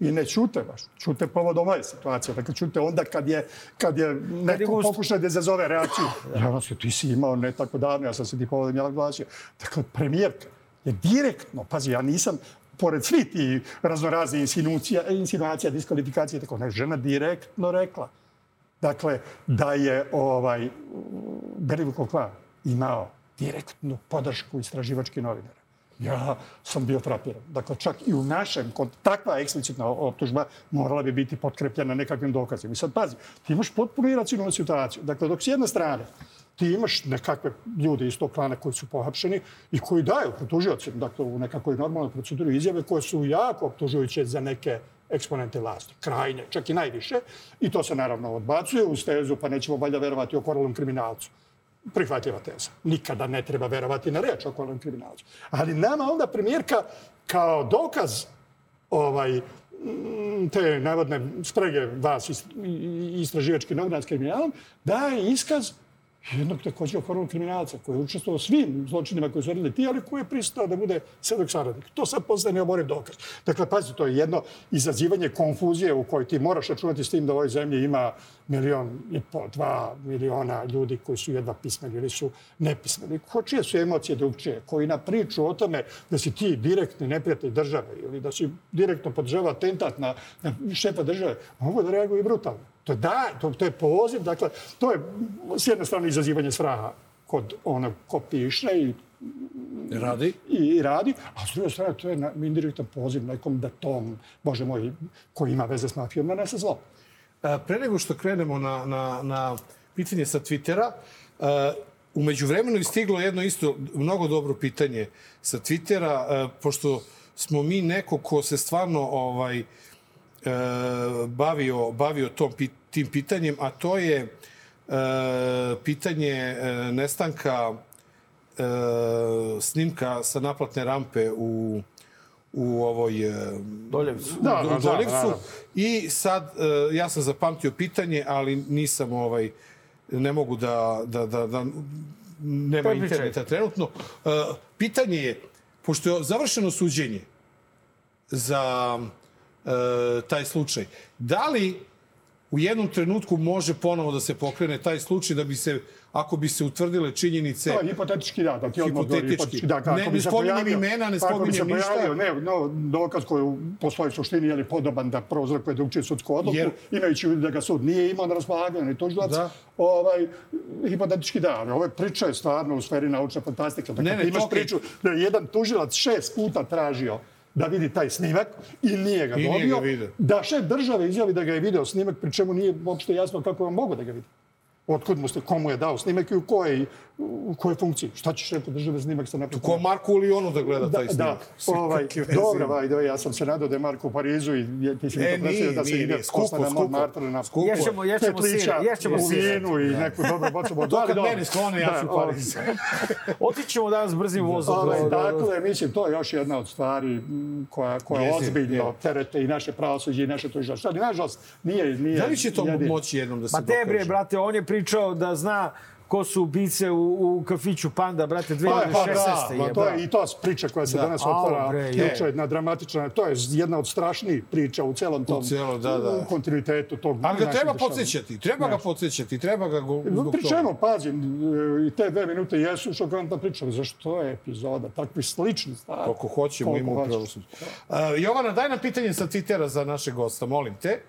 i ne ćute baš. Ćute povodom ove situacije. Dakle, ćute onda kad je, kad je neko gusto. pokušao da izazove reakciju. Ja sam ti si imao ne tako davno, ja sam se tim povodom ja glasio. Dakle, premijerka je direktno, pazi, ja nisam, pored svih ti raznoraznih insinuacija, insinuacija, diskvalifikacije, tako ne, žena direktno rekla Dakle, da je ovaj, Belivukov klan imao direktnu podršku istraživačkih novinara. Ja sam bio frapiran. Dakle, čak i u našem, kod takva eksplicitna optužba morala bi biti potkrepljena nekakvim dokazima. I sad, pazi, ti imaš potpuno iracionalnu situaciju. Dakle, dok s jedne strane ti imaš nekakve ljude iz tog klana koji su pohapšeni i koji daju protužiocima, dakle, u nekakvoj normalnoj proceduri izjave koje su jako optužujuće za neke eksponente vlasti, krajnje, čak i najviše. I to se naravno odbacuje uz tezu, pa nećemo valjda verovati o koralnom kriminalcu prihvatljiva teza. Nikada ne treba verovati na reč o okolnom kriminalcu. Ali nama onda premijerka kao dokaz ovaj, te navodne sprege vas istraživački novinar kriminalom, daje iskaz jednog takođe okornog kriminalca koji je učestvovao svim zločinima koji su radili ti, ali koji je pristao da bude svedok saradnik. To sad postaje neoboriv dokaz. Dakle, pazi, to je jedno izazivanje konfuzije u kojoj ti moraš računati s tim da u ovoj zemlji ima milion i po, dva miliona ljudi koji su jedva pismeni ili su nepismeni. Ko čije su emocije drugčije, koji na priču o tome da si ti direktni neprijatelj države ili da si direktno podržava atentat na, na šefa države, mogu da reaguju i brutalno. To je, da, to, to je poziv, dakle, to je s jedne strane izazivanje straha kod onog ko piše i Radi. i radi, a s druge strane to je na, indirektan poziv nekom da tom, bože moj, koji ima veze s mafijom, nanese zlo. E, Pre nego što krenemo na, na, na pitanje sa Twittera, e, umeđu vremenu je stiglo jedno isto mnogo dobro pitanje sa Twittera, e, pošto smo mi neko ko se stvarno ovaj, bavio, bavio tom, tim pitanjem, a to je e, pitanje e, nestanka e, snimka sa naplatne rampe u u ovoj Doljevcu. Da, u da, Doljevcu. naravno. I sad, e, ja sam zapamtio pitanje, ali nisam ovaj, ne mogu da, da, da, da nema interneta trenutno. E, Pitanje je, pošto je završeno suđenje za taj slučaj, da li u jednom trenutku može ponovo da se pokrene taj slučaj da bi se, ako bi se utvrdile činjenice, To je hipotetički da, da ti odmah Hipotetički. Da, kako Ne- bi se spominjem pojavio- imena, ne spominjem ništa. pojavio, Ne, no, dokaz koji u- po svojoj suštini je li podoban da prouzrokuje drugčiju sudsku odluku, Jer- imajući u da ga sud nije imao na raspolaganju ni tužilac, Da. ovaj, hipotetički da, ali ove priče je stvarno u sferi naučne fantastike. Dakle, Ne, ne, imaš to priču da je jedan tužilac šest puta tražio da vidi taj snimak i nije ga I nije dobio. ga video. Da šef države izjavi da ga je video snimak, pri čemu nije uopšte jasno kako je on mogo da ga vidi. Otkud mu ste, komu je dao snimak i u kojoj, u kojoj funkciji? Šta će šef države snimak sa napraviti? Ko Marku Lionu da gleda taj Da, snimak? da. Ovaj, veze dobro, ajde, ja sam se nadao da je Marko u Parizu i ti si mi E, to predstavio nije, da se ide skupo, na skupo. Montmartre na Skupo. Ješćemo, ješćemo pet lića sir, ješćemo u sir. vinu i neku dobro bocu. To kad dobro. meni sklone, ja ću u ovaj, Pariz. [laughs] Otići ćemo danas brzim vozom. Ovaj, dakle, mislim, to je još jedna od stvari koja, koja ozbiljno terete i naše pravosuđe i naše tužilaštvo. Ali, nažalost, nije... nije Da li će to moći jednom da se Ma te bre, dokaže? brate, on je pričao da zna ko su ubice u, u kafiću Panda, brate, Pa, pa, 2016. da, je, pa, to je i to priča koja se Da. danas otvara. bre, je. Juče jedna dramatična, to je jedna od strašnijih priča u celom tom celom, da, da. u kontinuitetu tog Ali ga treba podsjećati, treba ga podsjećati, treba ga go- zbog Pri toga. čemu, pazim, e, i te dve minute jesu šokantna priča, zašto je epizoda, takvi slični stvari. Koliko hoćemo, hoćeš. pravosuđe. Uh, Jovana, daj nam pitanje sa Twittera za našeg gosta, molim te.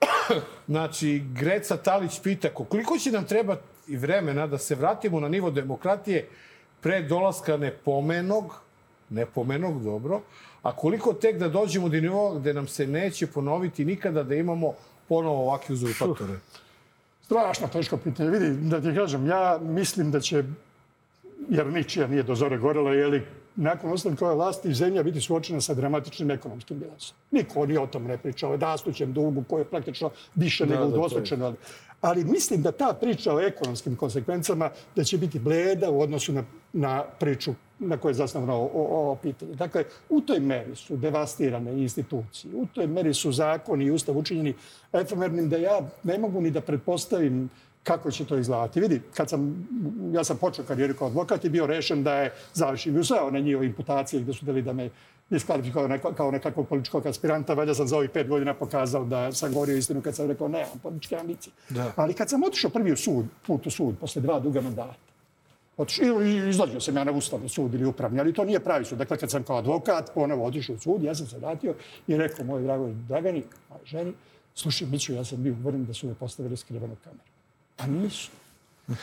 [coughs] znači, Greca Talić pita koliko će nam trebati i vremena da se vratimo na nivo demokratije pre dolaska nepomenog, nepomenog, dobro, a koliko tek da dođemo do nivoa gde nam se neće ponoviti nikada da imamo ponovo ovakve uzurpatore. Strašno teško pitanje. Vidi, da ti kažem, ja mislim da će, jer ničija nije do zore gorela, je li nakon ostanka ove vlasti zemlja biti suočena sa dramatičnim ekonomskim bilansom. Niko ni o tom ne priča, o rastućem dugu koji je praktično više nego da, to je. udvostručen. Ali, ali mislim da ta priča o ekonomskim konsekvencama da će biti bleda u odnosu na, na priču na kojoj je zasnovano ovo, ovo pitanje. Dakle, u toj meri su devastirane institucije, u toj meri su zakoni i ustav učinjeni efemernim da ja ne mogu ni da pretpostavim kako će to izgledati. Vidi, kad sam, ja sam počeo karijeru kao advokat i bio rešen da je završim i sve one njihove imputacije gde su deli da me diskvalifikovao neko, kao nekakvog političkog aspiranta, valjda sam za ovih pet godina pokazao da sam govorio istinu kad sam rekao nemam političke ambicije. Da. Ali kad sam otišao prvi u sud, put u sud, posle dva duga mandata, Otišao, i izlazio sam ja na ustavni sud ili upravni, ali to nije pravi sud. Dakle, kad sam kao advokat ponovo otišao u sud, ja sam se vratio i rekao moj dragoj Dragani, moj ženi, slušaj, Miću, ja sam bio uveren da su me postavili skrivenu kameru. Pa nisu.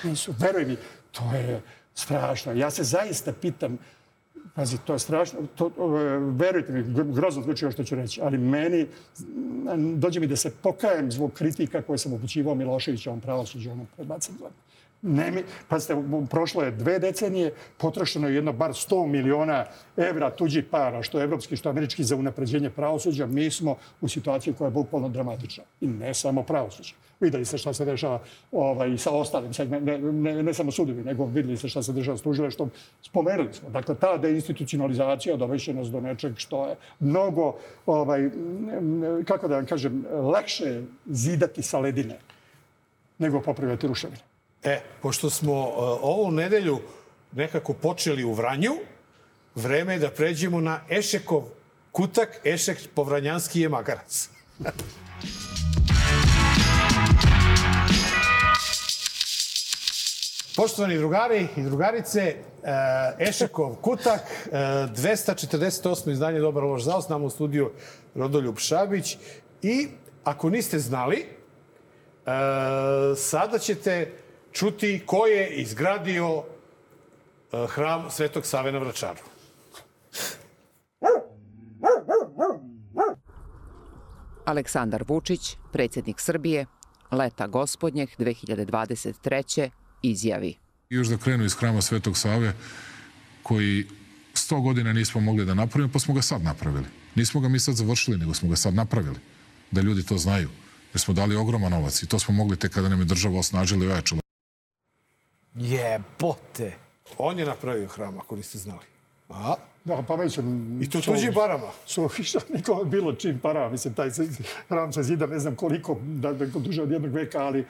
Nisu. Veruj mi, to je strašno. Ja se zaista pitam, Pazi, to je strašno. To, verujte mi, gr- grozno zvuči što ću reći, ali meni dođe mi da se pokajem zbog kritika koje sam upućivao Miloševićevom pravosuđu onom pred 20 godina. Ne pazite, prošlo je dve decenije, potrošeno je jedno bar 100 miliona evra tuđih para, što evropski, što američki za unapređenje pravosuđa. Mi smo u situaciji koja je bukvalno dramatična. I ne samo pravosuđe. Videli ste šta se dešava ovaj, sa ostalim, segme- ne, ne, ne samo sudovi, nego videli ste šta se dešava s tužilaštvom. Spomenuli smo. Dakle, ta deinstitucionalizacija dovešće nas do nečeg što je mnogo, ovaj, kako da vam kažem, lakše zidati sa ledine nego popravljati ruševine. E, pošto smo uh, ovu nedelju nekako počeli u Vranju, vreme je da pređemo na Ešekov kutak. Ešek povranjanski je magarac. [laughs] Poštovani drugari i drugarice, uh, Ešekov kutak, uh, 248. izdanje Dobar loš zao, s u studiju Rodoljub Šabić. I ako niste znali, E, sada ćete čuti ko je izgradio e, hram Svetog Save na Vračaru. Aleksandar Vučić, predsjednik Srbije, leta gospodnjeg 2023. izjavi. još da krenu iz hrama Svetog Save, koji sto godina nismo mogli da napravimo, pa smo ga sad napravili. Nismo ga mi sad završili, nego smo ga sad napravili. Da ljudi to znaju. Jer smo dali ogroman novac i to smo mogli tek kada nam je država osnažila i ojačala. Jebote. On je napravio hram, ako niste znali. A? Da, pa već... I to tuđim parama. Što nikome bilo čim para. Mislim, taj hram se zida ne znam koliko, da, da duže od jednog veka, ali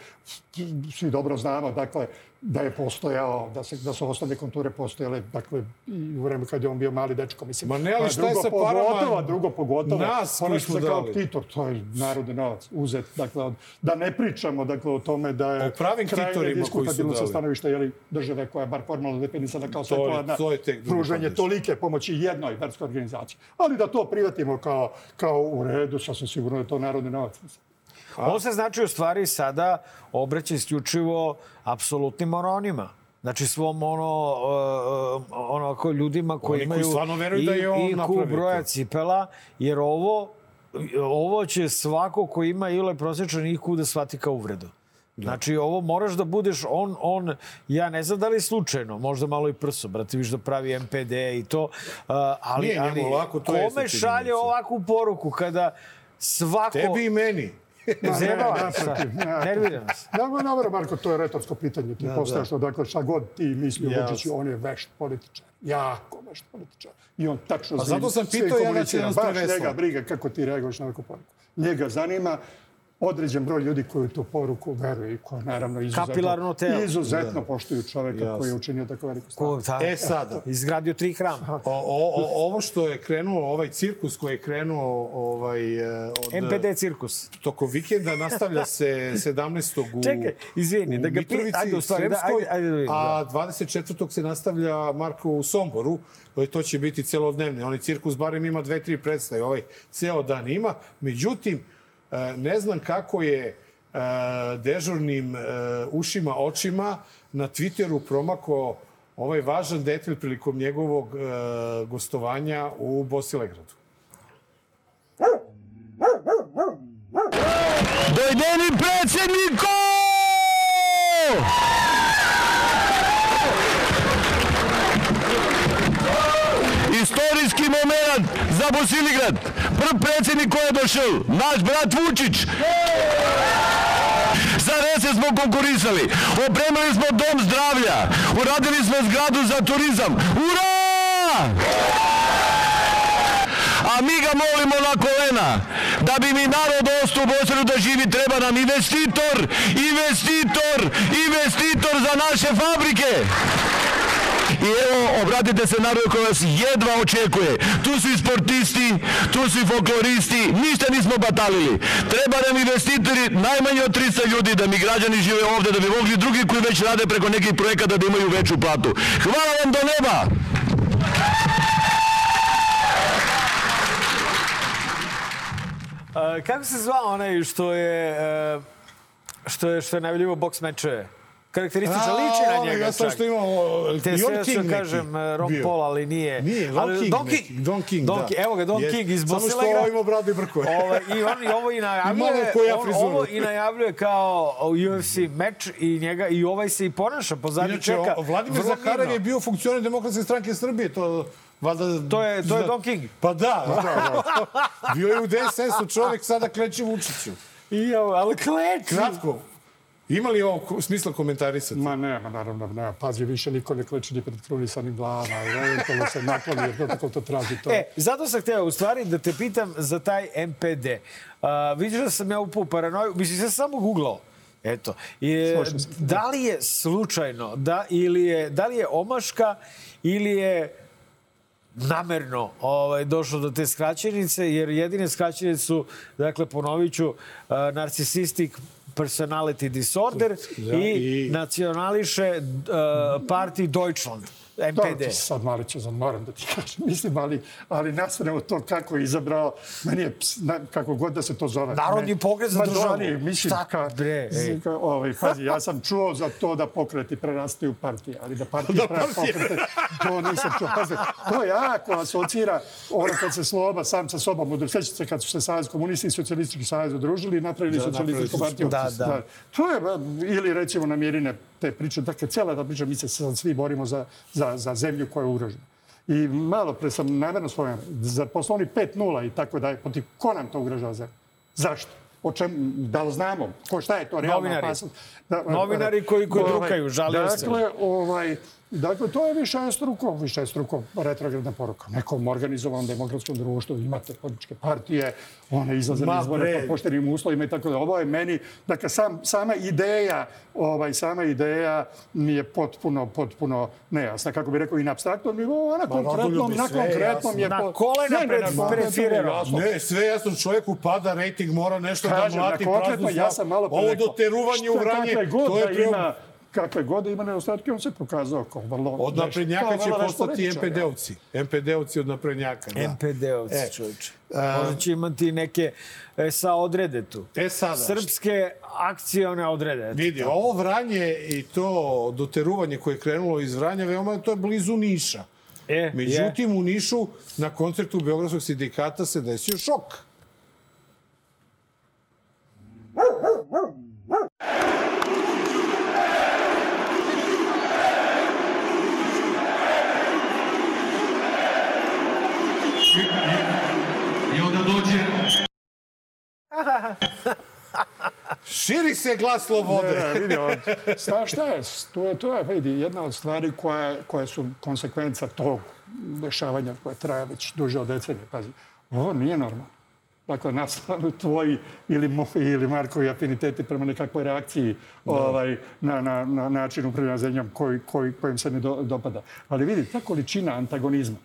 svi dobro znamo, dakle, da je postojao, da, se, da su osnovne konture postojale, dakle, i u vreme kad je on bio mali dečko, mislim. Ma ne, ali A šta je sa parama Pogotovo, drugo pogotovo. nas koji smo se kao dali? Titor, to je narodni novac, uzet. Dakle, od, da ne pričamo dakle, o tome da je O pravim krajnje titorima koji su diskutabilno sa dali. stanovišta jeli, države koja je bar formalno definisana kao sekularna pružanje tolike pomoći jednoj verskoj organizaciji. Ali da to privatimo kao, kao u redu, sasvim sigurno je to narodni novac. mislim. On se znači u stvari sada obraća isključivo apsolutnim moronima. Znači svom ono, uh, ono ako ljudima koji Oni koji imaju stvarno veruju da je on IQ broja cipela, jer ovo, ovo će svako ko ima ile prosječan IQ da shvati kao uvredu. Znači, ovo moraš da budeš on, on, ja ne znam da li je slučajno, možda malo i prso, brate, viš da pravi MPD i to, uh, ali, Nije ali lako, to je kome sa šalje ovakvu poruku kada svako... Tebi i meni. Zajebava Ne, se. Nerviram se. Da, ma, dobro, Marko, to je retorsko pitanje. Ti Da, postaviš to, dakle, šta god ti misli o. Vučiću, on je vešt političar. Jako vešt političar. I on tačno Pa zato sam pitao ja komunicira. nacionalno Baš prvenstvo. njega briga kako ti reaguješ na neku poruku. Njega zanima određen broj ljudi koji u tu poruku veruju i koji naravno izuzetno, izuzetno poštuju čoveka Jasno. koji je učinio tako veliku stvar. Ta, E sada, Izgradio tri hrama. o, o, o, ovo što je krenuo, ovaj cirkus koji je krenuo ovaj, e, od... MPD cirkus. Tokom vikenda nastavlja se 17. u, Čekaj, izvini, u da ga pi- Mitrovici, ajde, u stvari, da, Sremskoj, ajde, ajde da a 24. se nastavlja Marko u Somboru. E, To će biti celodnevni. Onaj cirkus barem ima dve, tri predstave. Ovaj ceo dan ima. Međutim, ne znam kako je e, dežurnim e, ušima, očima na Twitteru promako ovaj važan detalj prilikom njegovog e, gostovanja u Bosilegradu. Dojdeni predsjedniku! Moment za Bosiligrad. Prvi predsjednik koji je došel, naš brat Vučić. Za rese smo konkurisali. Opremili smo dom zdravlja. Uradili smo zgradu za turizam. Ura! a mi ga molimo na kolena. Da bi mi narod ostao u Bosilu da živi, treba nam investitor, investitor, investitor za naše fabrike. I evo, obratite se narodu koji vas jedva očekuje. Tu su i sportisti, tu su i folkloristi, ništa nismo batalili. Treba nam investitori najmanje od 300 ljudi da mi građani žive ovde, da bi mogli drugi koji već rade preko nekih projekata da imaju veću platu. Hvala vam do neba! A, kako se zvao onaj što je, e, što je, što je najavljivo boks mečeve? Karakteristično liči na njega Ja sam što imao Te John King neki kažem e, Ron. Paul, ali nije. Nije, Don ali, King Don neki. King. Don King, Don da. Evo ga, Don Jest. King iz Samo što Bosilegra. ovo ima bradu i brkove. [laughs] Ovaj, I on i ovo i najavljuje, on, ovo i najavljuje kao UFC meč i njega i ovaj se i ponaša pozadi Inače, čeka. Vladimir mirno. je bio funkcioner Demokratske stranke Srbije. To, valjda, To je- to je Don King. Pa da, da, da. Bio je u DSS-u čovek, sada kleče Vučiću. I, ovo, ali kleči. Kratko. Ima li ovo smisla komentarisati? Ma nema, naravno, nema. Pazi, više niko ne kleči ni pred krunisanim glavama. [laughs] Eventualno se nakloni, jer protokol to traži. To. E, zato sam hteo u stvari da te pitam za taj MPD. Uh, vidiš da sam ja upao u paranoju, mislim, sam samo googlao. Eto. Se. da li je slučajno, da, ili je, da li je omaška ili je namerno ovaj, došlo do te skraćenice, jer jedine skraćenice su, dakle, ponovit ću, uh, narcissistic personality disorder Da, i, i- nacionališe uh, Party Deutschland, Dobro, MPD. ti sad malo ću, moram da ti [laughs] kažem. Mislim, ali, ali nasvremo to kako je izabrao, meni je, kako god da se to zove. Narodni pokret za državu. Mislim, Šta, ka, bre, ej. ka, ovaj, pazi, ja sam čuo za to da pokreti prerastaju partije, ali da partije [laughs] da pokrete, to nisam čuo. Pazi, to jako asocira ono kad se Sloba sam sa sobom, udružio. Sjećate se kad su se Savez komunisti i socijalistički savez udružili i napravili Da, socijalističku napravili partiju. Da, da. To je, ili recimo namirine te priče, dakle, cijela ta priča, mi se sad svi borimo za, za, za zemlju koja je ugrožena. I malo pre sam namjerno spomenuo, za poslovni 5-0 i tako dalje, protiv ko nam to ugrožava zemlju? Zašto? O čemu, da li znamo? Ko, šta je to realna Novinari. opasnost? Da, Novinari koji- koji ovaj, drukaju, žalio se. Dakle, ovaj, dakle, to je više struko, više struko retrogradna poruka. Nekom organizovanom demokratskom društvu imate političke partije, one izlaze na izbore bre. po poštenim uslovima i tako da. Ovo je meni, dakle, sam, sama ideja, ovaj, sama ideja mi je potpuno, potpuno nejasna. Kako bi rekao, i na abstraktnom nivou, na konkretnom, na konkretnom je... Na kolena pred-. Ne, sve jasno, čovjeku pada rejting, mora nešto da mlati praznu ja sam malo pre Ovo doteruvanje u vranje, to je da pre... ima, kakve god da ima nedostatke, on se pokazao kao vrlo... Od naprednjaka će postati MPD-ovci. MPD-ovci od naprednjaka, da. MPD-ovci, E, čovječe. Možda će imati neke e, sa odrede tu. E sada, Srpske akcione odrede. Vidi, ovo vranje i to doteruvanje koje je krenulo iz Vranja, veoma to je blizu Niša. E, Međutim, u Nišu na koncertu Beogradskog sindikata se desio šok. I onda dođe Širi se glas slobode. Ne, vidi, on, šta, šta je? To je, to je vidi, jedna od stvari koje, koje su konsekvenca tog dešavanja koje traje već duže od decenije. Pazi, ovo nije normalno. Dakle, nastanu tvoji ili moji ili Markovi afiniteti prema nekakvoj reakciji ovaj, na, na, na način upravljanja zemljom koji, koji, kojim se ne do, dopada. Ali vidi, ta količina antagonizma,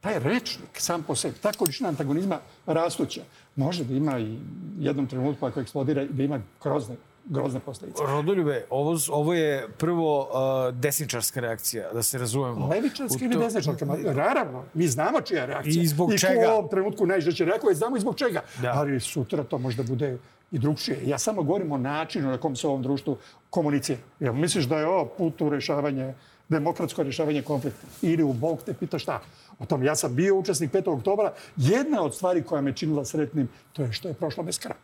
taj rečnik sam po sebi, ta količina antagonizma rastuća, može da ima i jednom trenutku ako eksplodira, da ima grozne, grozne posledice. Rodoljube, ovo, ovo je prvo uh, desničarska reakcija, da se razumemo. Levičarska ili to- desničarska? Naravno, mi znamo čija je reakcija. I zbog I čega? u ovom trenutku najžešće reaguje, znamo i zbog čega. Da. Ali sutra to možda bude i drugčije. Ja samo govorim o načinu na kom se u ovom društvu komunicira. Jel misliš da je ovo put u rešavanje, demokratsko rešavanje konflikta? Ili u Bog te pita šta? O tom ja sam bio učesnik 5. oktobra. Jedna od stvari koja me činila sretnim, to je što je prošlo bez kraja.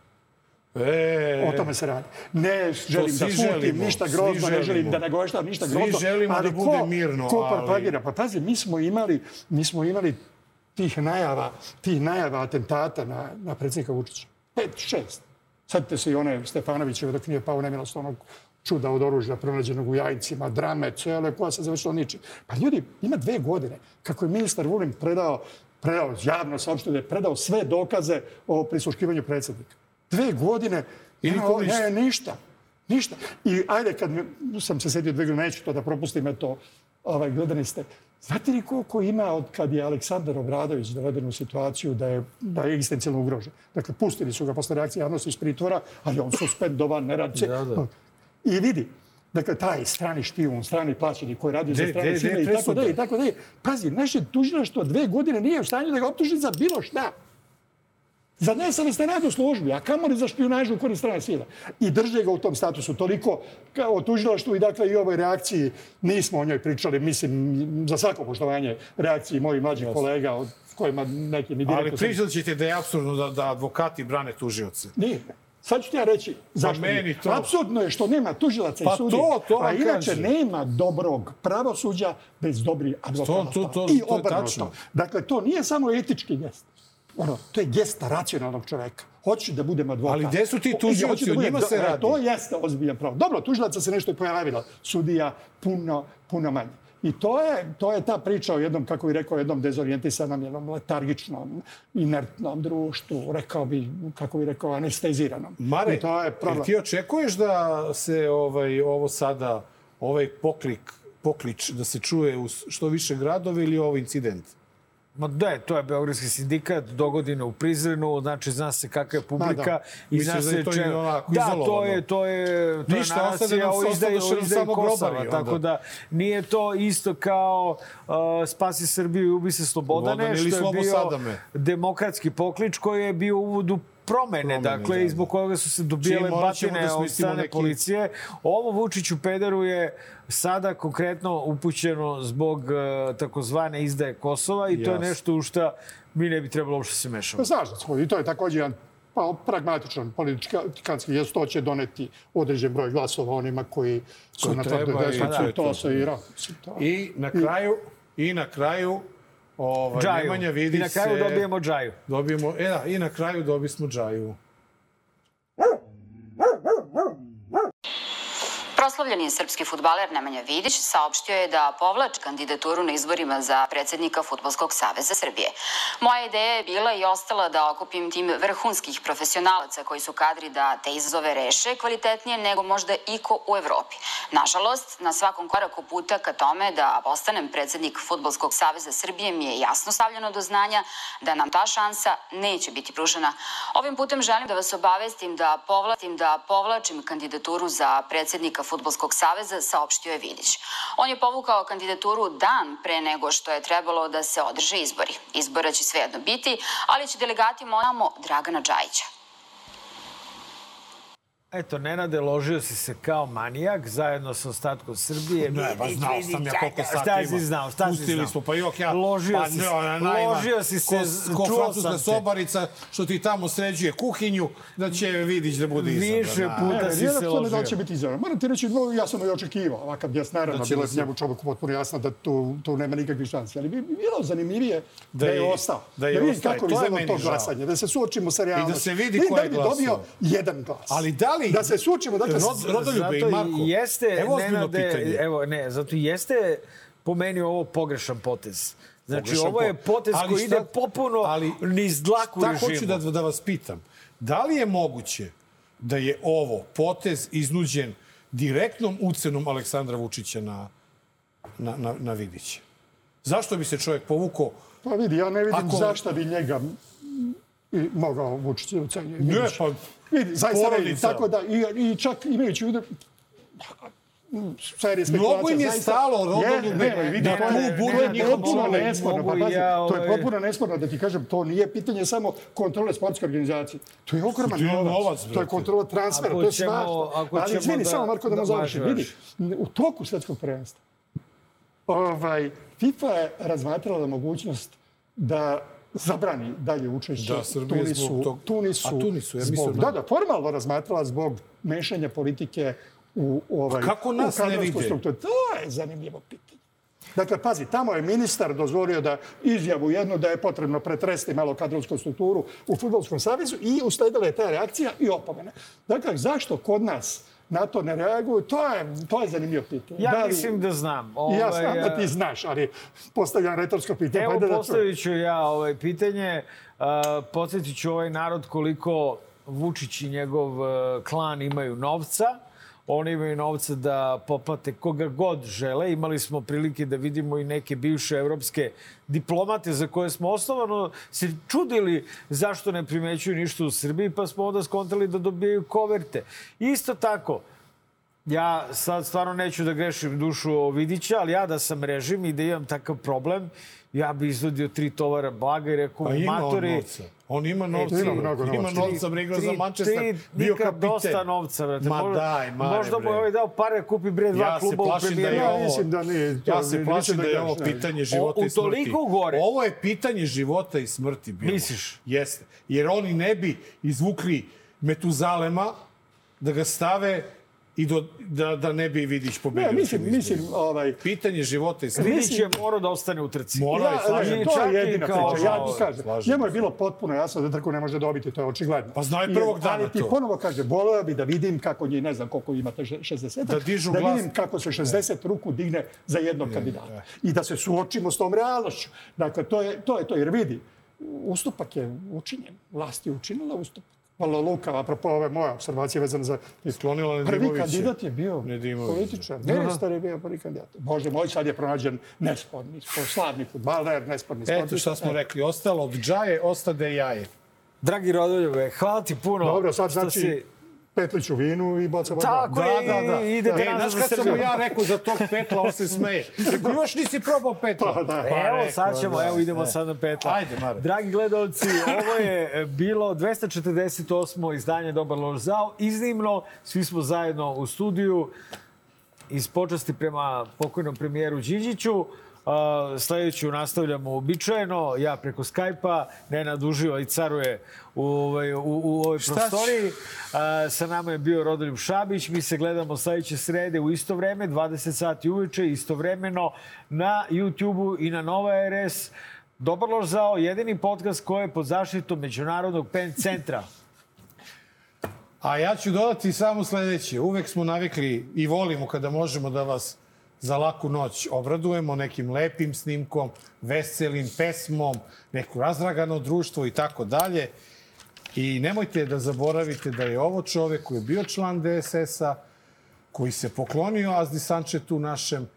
E, O tome se radi. Ne želim svi da želimo, ništa svi grozno, ne želim da nagoveštavam ništa Svi grozno. želimo ali da bude ko, mirno, Ko ali- propagira? Pa pazi, mi smo imali, mi smo imali tih najava, tih najava atentata na, na predsjednika Vučića. Pet, šest. Sadite se i one Stefanovićeve dok nije pao nemilost onog čuda od oružja pronađenog u jajcima, drame, cele, koja se završila ničim. Pa ljudi, ima dve godine kako je ministar Vulin predao, predao javno saopštio da predao sve dokaze o prisluškivanju predsjednika. Dve godine I ovo- ništa. Ne, ništa. Ništa. I ajde, kad sam se sjetio dve godine, neću to da propustim, eto, ovaj, gledani ste. Znate li koliko ima od kad je Aleksandar Obradović doveden u situaciju da je, da je egzistencijalno ugrožen? Dakle, pustili su ga posle reakcije javnosti iz pritvora, ali on suspendovan, ne radi se. Da, da. I vidi, dakle, taj strani špijun, strani plaćeni koji radi za strane je i tako dalje, i tako dalje. Pazi, naše tužilaštvo dve godine nije u stanju da ga optuži za bilo šta. Za nesavestne rad u službi, a kamoli za špionažu u korist strane sile. I drže ga u tom statusu. Toliko kao o tužilaštvu i dakle i ovoj reakciji nismo o njoj pričali, mislim, za svako poštovanje reakciji mojih mlađih kolega, od kojima neki mi direktno... ali pričat ćete da je apsurdno da, da advokati brane tužioce. Nije. Sad ću ti ja reći zašto meni nije. to- Apsurdno je što nema tužilaca Pa i sudija. to- to a inače kažem. nema dobrog pravosuđa bez dobrih advokata. To- to- to- I to je obrnuto. Dakle, to nije samo etički gest. Ono, to je gest racionalnog čoveka. Hoću da budem advokat. Ali gde su ti O- tužioci? hoću da O budem- njima se radi. To jeste ozbiljan problem. Dobro, tužilaca se nešto i pojavilo. Sudija puno, puno manje. I to je, to je ta priča o jednom, kako bih rekao, jednom dezorijentisanom, jednom letargičnom, inertnom društvu, rekao bi, kako bih rekao, anesteziranom. Mare, I to je problem. ti očekuješ da se ovaj, ovo sada, ovaj poklik, poklič, da se čuje u što više gradova ili ovo incident? Ma da, to je Beogradski sindikat, dogodine u Prizrenu, znači zna se kakva je publika da. i zna da se je to onako Da, to je, to je, to Ništa, je naracija o ostade o samo Kosova, tako da nije to isto kao uh, Spasi Srbiju i ubi se Slobodane, Slobodan što je bio Sadame. demokratski poklič koji je bio uvod u promene, Promene, dakle, da, i zbog koga su se dobijale batine da od strane neki- policije. Ovo Vučiću pederu je sada konkretno upućeno zbog uh, takozvane izdaje Kosova i to je nešto u šta mi ne bi trebalo uopšte se mešamo. Pa slažem se. I to je također jedan pa, pragmatičan politikanski jest to će doneti određen broj glasova onima koji su na tvrdoj i desnici. to se i I na kraju, i na kraju, ovaj, Džaju. Nemanja vidi I na kraju se... dobijemo džaju. Dobijemo, e da, i na kraju dobismo džaju. Proslavljeni srpski futbaler Nemanja Vidić saopštio je da povlači kandidaturu na izborima za predsednika Futbolskog saveza Srbije. Moja ideja je bila i ostala da okupim tim vrhunskih profesionalaca koji su kadri da te izazove reše kvalitetnije nego možda iko u Evropi. Nažalost, na svakom koraku puta ka tome da postanem predsednik Futbolskog saveza Srbije mi je jasno stavljeno do znanja da nam ta šansa neće biti pružena. Ovim putem želim da vas obavestim da povlačim da povlačim kandidaturu za predsednika Futbolskog saveza, saopštio je Vidić. On je povukao kandidaturu dan pre nego što je trebalo da se održe izbori. Izbora će svejedno biti, ali će delegati moramo Dragana Đajića. Eto, Nenade, ložio si se kao manijak zajedno sa ostatkom Srbije. Ne, ba znao sam ja koliko sati Šta ima. si znao, šta si Pustili znao? smo, pa jok ja... Ložio pa, si, najma, ložio si se, ko, ko čuo francuska sam te. sobarica što ti tamo sređuje kuhinju, da će Vidić da bude izabran. Više a. puta Ne, si se da tome da će ložio. biti izabran. Moram ti reći, no, ja sam i očekivao. Ovakav gest, naravno, Da bilo da je se- njemu čovjeku potpuno jasno da tu, tu nema nikakvih šansi. Ali bi bi bilo zanimljivije da, Da je je- ostao. da je ostao. To je meni žao. glasanje. Da se suočimo sa realnošću. se vidi ko da je bi dobio glasao. jedan glas. Ali da li... Da se suočimo, dakle, Rod, Rodoljube i Marko, jeste, evo Nenade, pitanje. evo, ne, zato jeste po meni ovo pogrešan potez. Znači, Pogrešan ovo je po- potez Ali koji šta- ide popuno ali niz dlaku Šta režimu. hoću da, da vas pitam? Da li je moguće da je ovo potez iznuđen direktnom ucenom Aleksandra Vučića na, na, na, na Vidića? Zašto bi se čovjek povukao? Pa vidi, ja ne vidim Ako- zašto bi njega i mogao Vučić da ucenjuje. Ne, pa Vidi, zaista porodica. Tako da, i, i čak imajući u vidu serije Mnogo im je zaista- stalo, Rodoljube, ne, vidi, da to je- to potpuno nesporno. Pa, pazi, ja, to je ovaj- potpuno nesporno da ti kažem, to nije pitanje samo kontrole sportske organizacije. To je ogroman To je novac. novac, to je kontrola transfera, Ako to je svašta. Ali izvini, da- samo Marko da da mu završim. važi, Vidi, u toku svetskog prvenstva ovaj, FIFA je razmatrala mogućnost da zabrani dalje učešće Da, Srbija Tunisu, zbog tog- Tunisu, A Tunisu, ja mislim da, da- da, formalno razmatrala zbog mešanja politike u ovaj kako nas ne vide? strukturu. To je zanimljivo pitanje. Dakle, pazi, tamo je ministar dozvolio da izjavu jednu da je potrebno pretresti malo kadrovsku strukturu u Futbolskom savezu i usledila je ta reakcija i opomene. Dakle, zašto kod nas na to ne reaguju, to je, to je zanimljivo pitanje. Ja Da li- mislim da znam. I ja Ovaj, znam da ti a- znaš, ali postavljam retorsko pitanje. Evo da postavit ću ja ovaj pitanje. Uh, podsjetit ću ovaj narod koliko Vučić i njegov uh, klan imaju novca. Oni imaju novca da poplate koga god žele. Imali smo prilike da vidimo i neke bivše evropske diplomate za koje smo osnovano se čudili zašto ne primećuju ništa u Srbiji, pa smo onda skontali da dobijaju koverte. Isto tako, ja sad stvarno neću da grešim dušu Vidića, ali ja da sam režim i da imam takav problem, ja bi izvodio tri tovara blaga i rekao, Pa ima on novca. Ima novca. ima mnogo Ima novca. novca, bre, igrao za Manchester. tri- bio kapiten. dosta novca, brate. Ma možda, daj, mare, Možda mu je ovaj dao pare, kupi bre dva Ja kluba u da je premijeru. Ja ovo- mislim da nije to. Ja se neću plašim da je ovo pitanje života O- i smrti. gore. Ovo je pitanje života i smrti bilo. Misliš? Jeste. Jer oni ne bi izvukli Metuzalema da ga stave i do, da, da ne bi Vidić pobedio. Ne, mislim, mislim, ovaj, Pitanje života i smrti. Vidić je morao da ostane u trci. Mora i Ja, slažem. ne, to je jedina kao- priča. Ja ti kažem, Slažem njemu je bilo potpuno jasno da trku ne može dobiti, to je očigledno. Pa znao je I- prvog dana Ali ti to. ponovo kaže, voleo bi da vidim kako je, ne znam koliko imate, še- 60, Da dižu da glas. vidim kako se 60 ruku digne za jednog kandidata. I da se suočimo s tom realnošću. Dakle, to je to, je to jer vidi, ustupak je učinjen. Vlast je učinila ustupak. Malo Luka, apropo ove moje observacije vezane za... Sklonila Prvi Nedimovića. kandidat je bio političar. Ministar je bio prvi kandidat. Bože moj, sad je pronađen nesporni, slavni futbaler, nesporni Eto sportista. šta smo rekli. Ostalo od džaje, ostade jaje. Dragi Rodoljube, hvala ti puno. Dobro, sad što znači si- Petliću vinu i baca voda. Tako je, i idete E, nazad znaš za kad sam mu ja rekao za tog petla, on se smeje. Rekao, još nisi probao petla. Pa da. Evo, rekao, sad ćemo, da, evo idemo e. sad na petla. Ajde, Mare. Dragi gledalci, ovo je bilo 248. izdanje Dobar lož zao. Iznimno, svi smo zajedno u studiju iz počasti prema pokojnom premijeru Đinđiću. Uh, sledeću nastavljamo uobičajeno, ja preko Skype-a, Nenad uživa i caruje u, ovaj, u, u ovoj Šta prostoriji. Uh, sa nama je bio Rodoljub Šabić, mi se gledamo sledeće srede u isto vreme, 20 sati uveče, istovremeno na YouTube-u i na Nova RS. Dobar lož zao, jedini podcast koji je pod zaštitom Međunarodnog PEN centra. A ja ću dodati samo sledeće. Uvek smo navikli i volimo kada možemo da vas za laku noć obradujemo nekim lepim snimkom, veselim pesmom, neko razragano društvo i tako dalje. I nemojte da zaboravite da je ovo čovek koji je bio član DSS-a, koji se poklonio Azdi Sančetu našem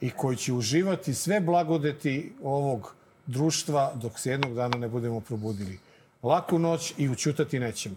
i koji će uživati sve blagodeti ovog društva dok se jednog dana ne budemo probudili. Laku noć i učutati nećemo.